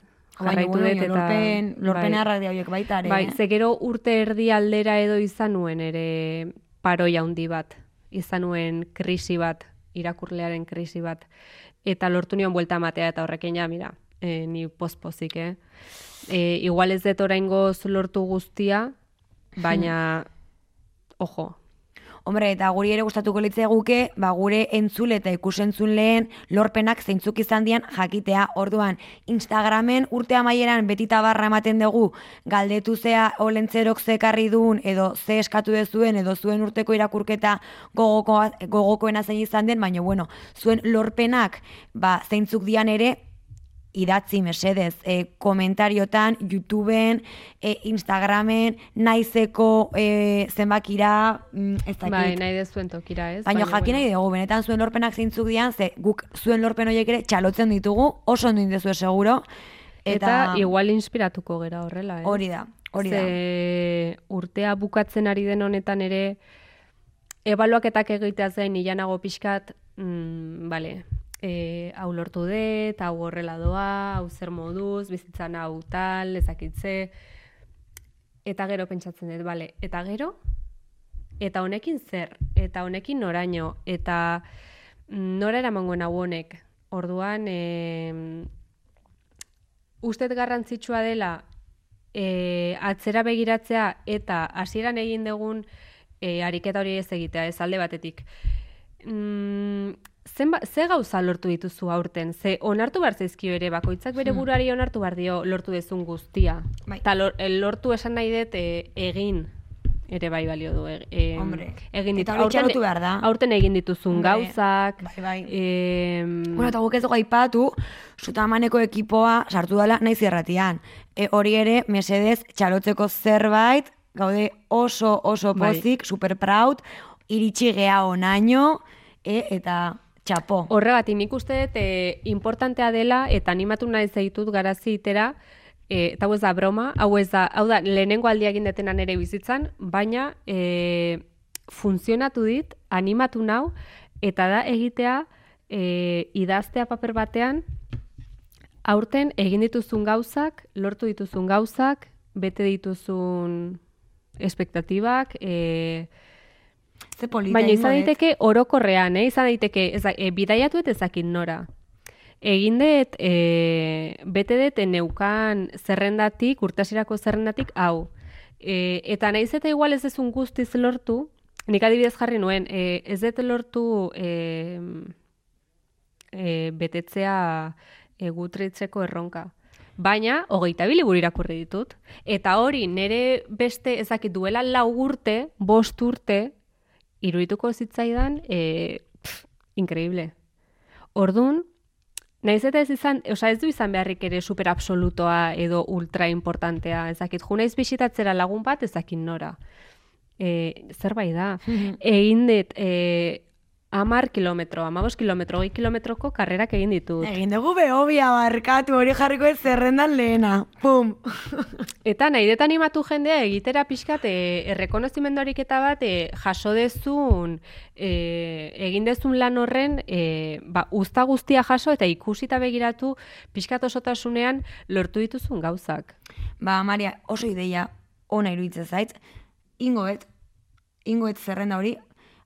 Jarraitu dut eta- lorpen, lorpen bai. arrak horiek baita ere. Bai, eh? ze gero urte erdi aldera edo izan nuen ere paroia handi bat, izan nuen krisi bat, irakurlearen krisi bat, eta lortu nion buelta matea eta horrekin ja, mira, e, ni pospozik, eh? E, igual ez dut oraingoz lortu guztia, baina, [laughs] ojo, Hombre, eta guri ere gustatuko litzeguke, ba, gure entzule eta ikusentzun lehen lorpenak zeintzuk izan dian jakitea. Orduan, Instagramen urte amaieran betita barra ematen dugu galdetu zea olentzerok zekarri duen edo ze eskatu dezuen edo zuen urteko irakurketa gogoko, gogokoena zein izan den, baina bueno, zuen lorpenak ba, zeintzuk dian ere idatzi mesedez, e, komentariotan, YouTubeen, e, Instagramen, naizeko e, zenbakira, mm, ez dakit. bai, nahi dezuen tokira, ez? Baina jakin nahi dugu, benetan zuen lorpenak zeintzuk dian, ze guk zuen lorpen horiek ere txalotzen ditugu, oso ondo indezue seguro. Eta, igual inspiratuko gera horrela, eh? Hori da, hori da. Ze urtea bukatzen ari den honetan ere ebaluaketak egitea zain ilanago pixkat, mm, bale, e, hau lortu dut, hau horrela doa, hau zer moduz, bizitzan hau tal, ezakitze, eta gero pentsatzen dut, bale, eta gero, eta honekin zer, eta honekin noraino, eta mm, nora eramangoen hau honek, orduan, e, ustet garrantzitsua dela e, atzera begiratzea eta hasieran egin dugun e, ariketa hori ez egitea, ez alde batetik. Mm, zenba, ze gauza lortu dituzu aurten? Ze onartu behar zaizkio ere, bakoitzak bere buruari onartu behar dio lortu dezun guztia. Bai. Ta lor, el lortu esan nahi dut e, egin ere bai balio du. E, e, Hombre, egin eta ditu- hori txalotu behar da. Aurten egin dituzun Hombre, gauzak. bai, bai. em, Bueno, eta guk ez dugu aipatu, sutamaneko ekipoa sartu dela naiz irratian. E, hori ere, mesedez, txalotzeko zerbait, gaude oso, oso Bai. pozik, super proud, iritsi gea onaino, e, eta Txapo. Horregatik nik uste dut e, importantea dela eta animatu nahi zaitut garazi itera, e, eta hau ez da broma, hau ez da, hau da, lehenengo aldia egin detenan ere bizitzan, baina e, funtzionatu dit, animatu nau, eta da egitea e, idaztea paper batean, aurten egin dituzun gauzak, lortu dituzun gauzak, bete dituzun espektatibak, e, Ze polita Baina izan daiteke orokorrean, eh? izan daiteke ez, da- e, bidaiatu eta ezakin nora. Egin dut, e, bete dut e, neukan zerrendatik, urtasirako zerrendatik, hau. E, eta naiz eta igual ez ezun guztiz lortu, nik adibidez jarri nuen, e, ez dut lortu e, e, betetzea e, gutritzeko erronka. Baina, hogeita bi liburu irakurri ditut. Eta hori, nire beste ezakit duela lau urte, bost urte, irudituko zitzaidan, e, pff, increíble. Ordun, naiz eta ez izan, osea ez du izan beharrik ere super absolutoa edo ultra importantea, ezakit, ju naiz bisitatzera lagun bat ezakin nora. E, zerbait da. Egin dit, e, amar kilometro, amabos kilometro, hoi kilometroko karrerak egin ditut. Egin dugu behobia barkatu, hori jarriko ez zerrendan lehena. Pum! [laughs] Eta nahi dut animatu jendea egitera pixkat e, errekonozimendu eta bat e, jaso dezun, e, egin dezun lan horren e, ba, uzta guztia jaso eta ikusita begiratu pixkat osotasunean lortu dituzun gauzak. Ba, Maria, oso ideia ona iruditzen zait. Ingoet, ingoet zerrenda hori,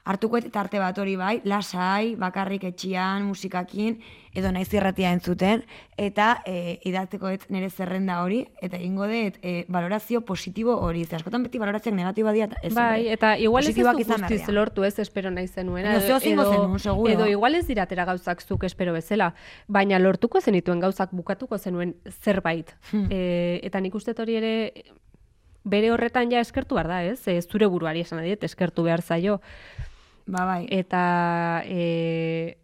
hartukoet tarte bat hori bai, lasai, bakarrik etxian, musikakin, edo naiz irratia entzuten, eta e, idatzekoet nire zerrenda hori, eta ingo dut e, valorazio positibo hori. Ze askotan beti valorazioak negatiba dira, ez. bai, eta igual ez ez du guztiz lortu ez espero nahi zenuen. Zeo zingo zenuen, seguro. edo igual ez diratera gauzak zuk espero bezala, baina lortuko zenituen gauzak bukatuko zenuen zerbait. Hmm. E, eta nik uste hori ere bere horretan ja eskertu behar da, ez? E, zure buruari esan adiet, eskertu behar zaio. Ba, bai. Eta e,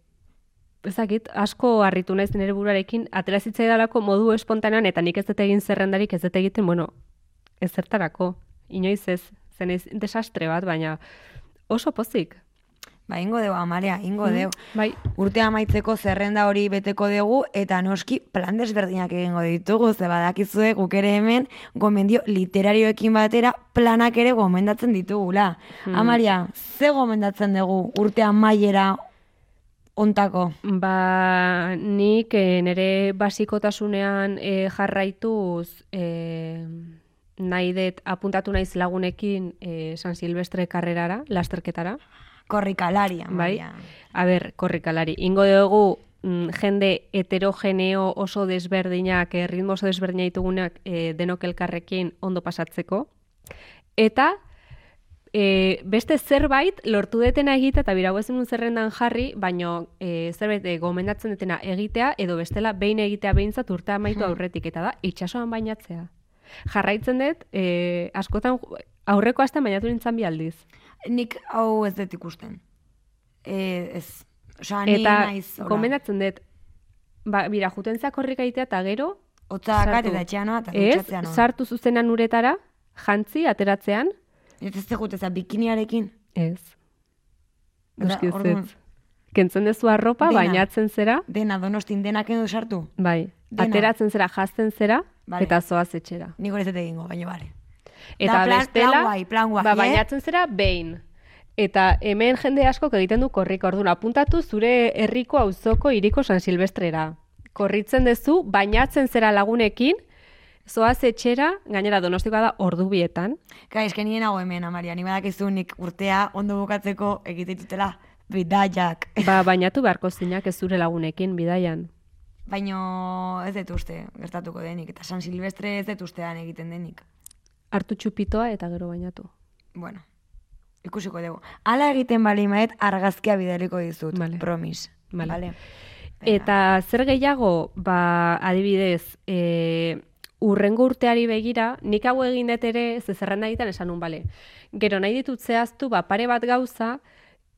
ezakit, asko harritu naiz nire buruarekin, atera zitzaidalako modu espontanean, eta nik ez dut egin zerrendarik, ez dut egiten, bueno, ez zertarako, inoiz ez, zen ez desastre bat, baina oso pozik. Ba, ingo deu, Amalia, ingo Mm, deu. Bai, Urte amaitzeko zerrenda hori beteko dugu eta noski plan desberdinak egingo ditugu, ze badakizue guk ere hemen gomendio literarioekin batera planak ere gomendatzen ditugula. Hmm. Amaria, ze gomendatzen dugu urte amaiera ontako? ba, nik e, nire basikotasunean e, jarraituz e, nahi dut apuntatu naiz lagunekin e, San Silvestre karrerara, lasterketara, Korrikalari, Bai. Amaria. A ber, korrikalari. Ingo dugu mm, jende heterogeneo oso desberdinak, eh, ritmo oso desberdinak ditugunak eh, denok elkarrekin ondo pasatzeko. Eta eh, beste zerbait lortu detena egitea, eta birau ezen zerrendan jarri, baino eh, zerbait eh, gomendatzen detena egitea, edo bestela behin egitea behintzat urte amaitu aurretik, eta da, itxasoan bainatzea. Jarraitzen dut, eh, askotan aurreko astean bainatu nintzen bi aldiz. Nik hau ez dut ikusten. E, ez, osea, ni Eta naiz, gomendatzen dut, ba, bira, jutentza korrika egitea eta gero, hotza dakat eta etxean eta ez, sartu zuzenan uretara, jantzi, ateratzean, Ez ez tegut ez bikiniarekin. ez. Noski ez. Kentzen dezu arropa, Dena. bainatzen zera, Dena donostin denak edo sartu. bai, Dena. ateratzen zera, jazten zera, Vale. eta zoaz etxera. Nik hori ez egingo, baina bale. Eta Da, plan- bestela, plan guai, plan guai, ba, eh? bainatzen zera behin. Eta hemen jende askok egiten du korrika, orduan apuntatu zure herriko auzoko iriko San Silvestrera. Korritzen dezu, bainatzen zera lagunekin, zoaz etxera, gainera donostikoa da ordu bietan. Ka, eske nien nago hemen, Amaria, ni badakizu nik urtea ondo bukatzeko egite ditutela bidaiak. Ba, bainatu beharko zinak ez zure lagunekin bidaian. Baino ez dut uste gertatuko denik, eta San Silvestre ez dut ustean egiten denik. Hartu txupitoa eta gero bainatu. Bueno, ikusiko dugu. Hala egiten bali maet argazkia bidaliko dizut, Vale. promis. Vale. Vale. Eta zer gehiago, ba, adibidez, e, urrengo urteari begira, nik hau egin dut ere, ze zerrenda egiten esan nun, bale. Gero nahi ditut zehaztu, ba, pare bat gauza,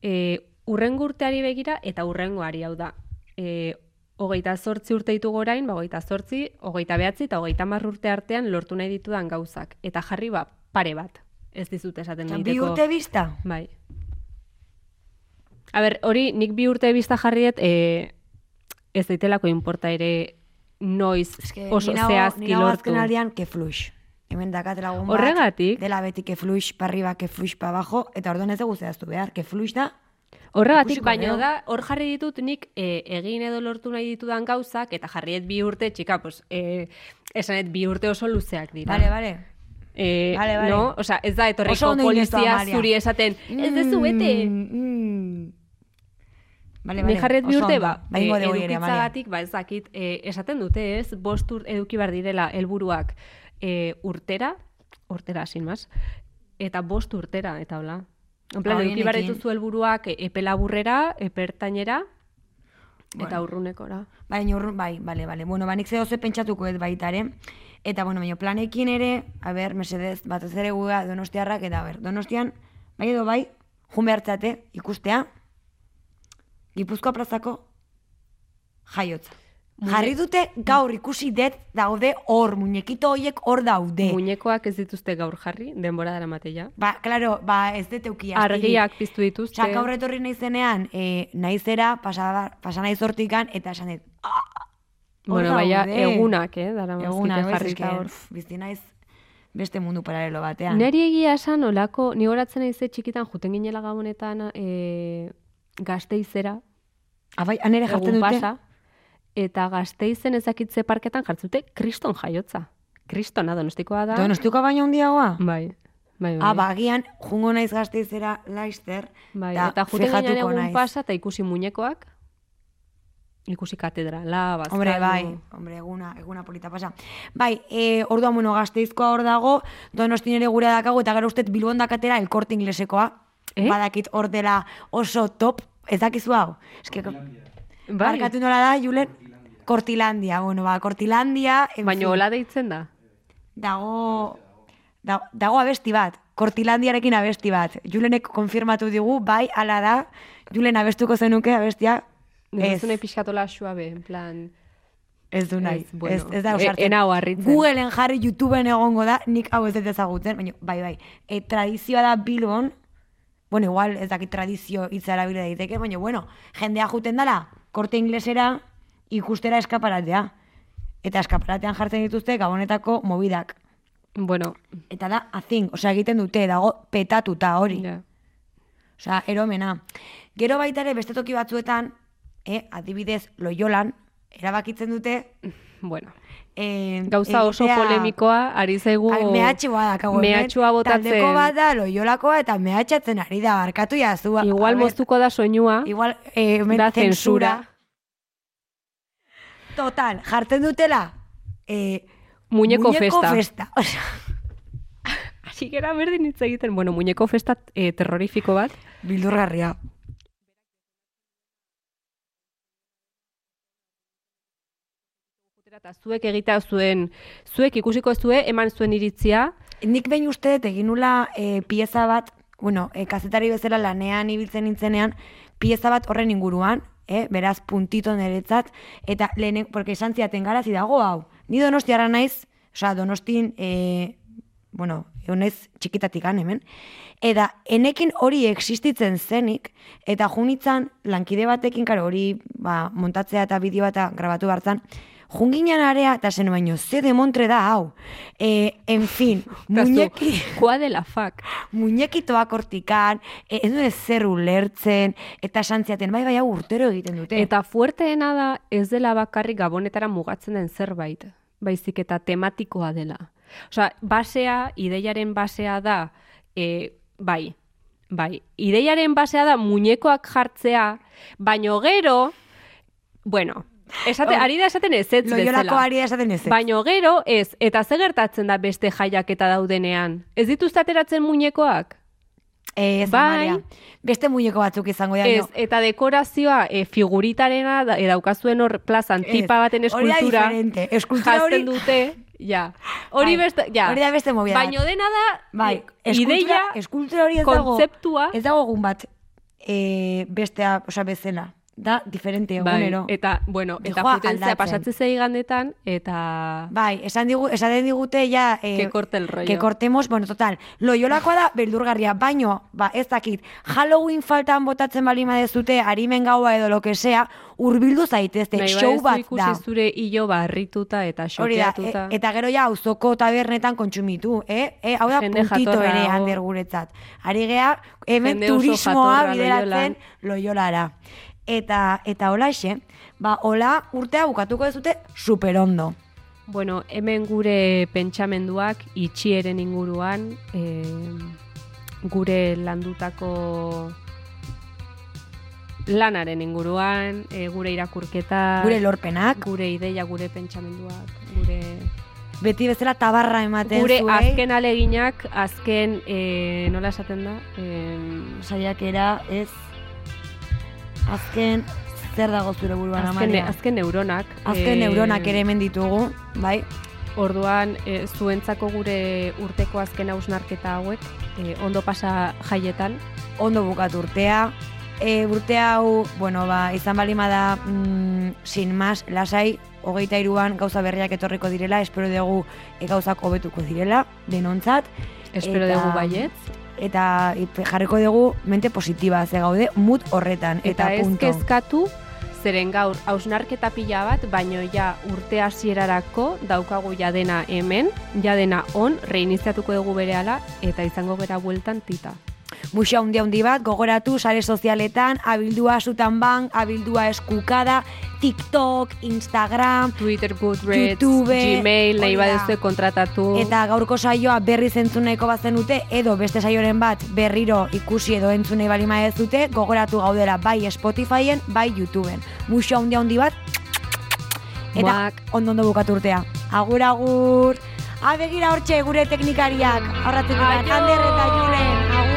e, urrengo urteari begira eta urrengoari hau da. E, hogeita zortzi urte ditugu orain, ba, hogeita zortzi, hogeita behatzi eta hogeita marr urte artean lortu nahi ditudan gauzak. Eta jarri ba, pare bat. Ez dizut esaten bi urte bizta? Bai. A ber, hori nik bi urte bizta jarriet, e, ez daitelako inporta ere noiz Eske, oso ni nago- zehazki lortu. azken que flush. Hemen dakat lagun bat. Horregatik? Dela beti que flush pa arriba, que flush pa abajo, eta orduan ez dugu zehaztu behar, que flush da, Horregatik, baino da, hor jarri ditut nik e, egin edo lortu nahi ditudan gauzak, eta jarriet bi urte, txika, pues, e, esanet bi urte oso luzeak dira. Bale, bale. Eh, Vale, vale. No? Osa, ez da etorriko duzu, polizia zuri esaten, ez dezu bete. Mm, mm. Bale, Ni bale. jarret bi urte, ba, Ba, eh, ere, Amalia. edukitzagatik, ba, ez dakit, eh, esaten dute, ez, bost ur, eduki behar direla helburuak eh, urtera, urtera, sin más, eta bost urtera, eta hola. En plan, eduki horienekin. dituzu helburuak eh, epe laburrera, epertainera, eta Bueno. urrunekora. Bai, urrun, bai, bale, bale. Bueno, ba, nik ze ze pentsatuko ez baita ere. Eta, bueno, baina planekin ere, a ber, mesedez, batez ere guga donostiarrak, eta, a ber, donostian, bai edo bai, jun behartzate, ikustea, Gipuzkoa plazako jaiotza. Jarri dute gaur ikusi dut daude hor, muñekito hoiek hor daude. Muñekoak ez dituzte gaur jarri, denbora dara mateia. Ba, claro, ba, ez dut eukia. Argiak piztu dituzte. Osa, gaur etorri naizenean, e, naizera, pasa, pasa naiz hortikan, eta esan dut, "Ah, Bueno, baina daude." egunak, eh, dara Eguna, ez, jarrita hor. pf, bizi naiz beste mundu paralelo batean. Neri egia esan olako, ni horatzen naize txikitan juten ginela gabonetan e, gazteizera, Abai, anere jartzen dute. pasa, eta gazteizen ezakitze parketan jartzen dute kriston jaiotza. Kristona donostikoa da. Donostiuko baino handiagoa? Bai, bai, bai. Ah, ba, agian, jungo naiz gazteizera laizter, bai. da, eta juten fijatuko egun naiz. pasa eta ikusi muñekoak, ikusi katedrala, bazkaldu. Hombre, bai, hombre, eguna, eguna polita pasa. Bai, e, orduan, bueno, gazteizkoa hor dago, donostin ere gure dakago, eta gero ustez bilbon dakatera el korte inglesekoa. Eh? Badakit hor dela oso top, ez dakizu hau? Eske, Bai. barkatu nola da, Julen? Kortilandia, bueno, ba, Kortilandia, Baina hola deitzen da. dago, da, dago abesti bat, Kortilandiarekin abesti bat. Julenek konfirmatu digu, bai, ala da, Julen abestuko zenuke abestia, Ez ez, zune pixkatola suabe, en plan... ez du nahi, Ez, bueno, ez, ez da e- ausartzen. enau harritzen. Googleen jarri YouTubeen egongo da, nik hau ez dut ezagutzen, baina bai, bai. E, tradizioa da Bilbon, bueno, igual ez dakit tradizio hitza erabili daiteke, baina bueno, jendea juten dala, korte inglesera ikustera eskaparatea. Eta eskaparatean jartzen dituzte gabonetako mobidak. Bueno, Eta da, azing, osea, egiten dute, dago petatuta hori. ja. Osea, eromena. Gero baita ere beste toki batzuetan, eh, adibidez, loiolan, erabakitzen dute... Bueno. Eh, Gauza oso egitea- polemikoa, ari zaigu... Ai, mehatxua dakago. Mehatxua botatzen. Taldeko bat da loiolakoa eta mehatxatzen ari da, barkatu jazu. A Igual moztuko da soinua. Igual, eh, Da zensura. Total, jartzen dutela... Eh, Muñeko festa. festa. Osea, [laughs] Hasi gera berdin hitz egiten. Bueno, muñeko festa eh, terrorifiko bat. bildurgarria. Eta zuek egitea zuen, zuek ikusiko zue, eman zuen iritzia. Nik behin uste dut egin nula e, pieza bat, bueno, e, kazetari bezala lanean ibiltzen nintzenean, pieza bat horren inguruan, e, beraz puntito niretzat, eta lehene, porque esan ziaten garazi dago hau. Ni donostiara naiz, osea, donostin, e, bueno, egon naiz txikitatik hemen, eta enekin hori existitzen zenik, eta junitzan lankide batekin, karo, hori ba, montatzea eta bideo bat grabatu bartzan, junginan area, eta zen baino, ze demontre da hau. E, en fin, [laughs] muñeki, Kua de la fac. [laughs] muñekitoak hortikan, e, ez dute zer ulertzen, eta esan ziaten, bai, bai, hau urtero egiten dute. Eta fuerteena da ez dela bakarrik gabonetara mugatzen den zerbait, baizik eta tematikoa dela. Osea, basea, ideiaren basea da, e, bai, bai, ideiaren basea da muñekoak jartzea, baino gero, bueno, esate, ari da esaten ez ez bezala. ari da esaten ez. ez. Baino gero ez, eta ze gertatzen da beste jaiaketa daudenean? Ez dituzte ateratzen muñekoak? Ez, bai. Amalia. Beste muñeko batzuk izango dira. Ez, eta dekorazioa e, figuritarena da, e, daukazuen hor plazan tipa baten hori da eskultura diferente. Eskultura hori- dute, ja. Hori Bai, beste, ja. hori da beste movida. Baino dena da, Bai, e, eskultura, ideia, eskultura hori ez dago. kontzeptua, Ez dago egun bat e, bestea, osea, bezala. Da diferente Bai, egunero. eta, bueno, eta Dijoa potentzia aldatzen. pasatzen zei gandetan, eta Bai, esan digu, esaten digute ja... Eh, Que corte el rollo. Que cortemos, bueno, total. Loiolakoa da, beldurgarria, baino, ba, ez dakit, Halloween faltan botatzen bali madezute, arimen gaua edo lo que sea, urbildu zaitezte, nahi show bat ikusi da. zure hilo barrituta eta xokeatuta. e- eta gero ja auzoko tabernetan kontsumitu, eh? E, hau da Jende puntito ere hander guretzat. Ari gea, hemen turismoa bideratzen loiolara. Eta, eta holaxe, ba, hola urtea bukatuko dezute super ondo. Bueno, hemen gure pentsamenduak itxieren inguruan, e, gure landutako lanaren inguruan, e, gure irakurketa, Gure lorpenak, gure ideia, gure pentsamenduak, gure beti bezala tabarra ematen gure zuei. azken aleginak, azken e, nola esaten da? E, saiakera ez azken zer dago zure buruan azken, Amalia? azken neuronak. Azken e, neuronak ere hemen ditugu, bai? Orduan, e, zuentzako gure urteko azken hausnarketa hauek, e, ondo pasa jaietan, Ondo bukatu urtea. E, urte hau, bueno, ba, izan balima da, mm, sin mas, lasai, hogeita iruan gauza berriak etorriko direla, espero dugu e, gauzak hobetuko direla, denontzat. espero Eta- dugu baietz. Eta jarriko dugu mente positiba, ze gaude, mut horretan, eta, Eta ez punto. kezkatu, zeren gaur hausnarketa pila bat, baino ja urte hasierarako daukagu ja dena hemen, ja dena on, reiniziatuko dugu berehala eta izango gera bueltan tita. Muxa hundi handi bat, gogoratu sare sozialetan, abildua sutan bank, abildua eskukada, TikTok, Instagram, Twitter, Goodreads, YouTube, Gmail, nahi badezue kontratatu. Eta gaurko saioa berri zentzun nahiko bazenute, edo beste saioren bat berriro ikusi edo entzun nahi balima ez dute, gogoratu gaudela bai Spotifyen, bai YouTubeen. Muxa hundi handi bat, eta Muak. ondo ondo bukatu urtea. Agur, agur! Ah, begira hortxe gure teknikariak, aurratik Aio! Ander eta Julen, agur!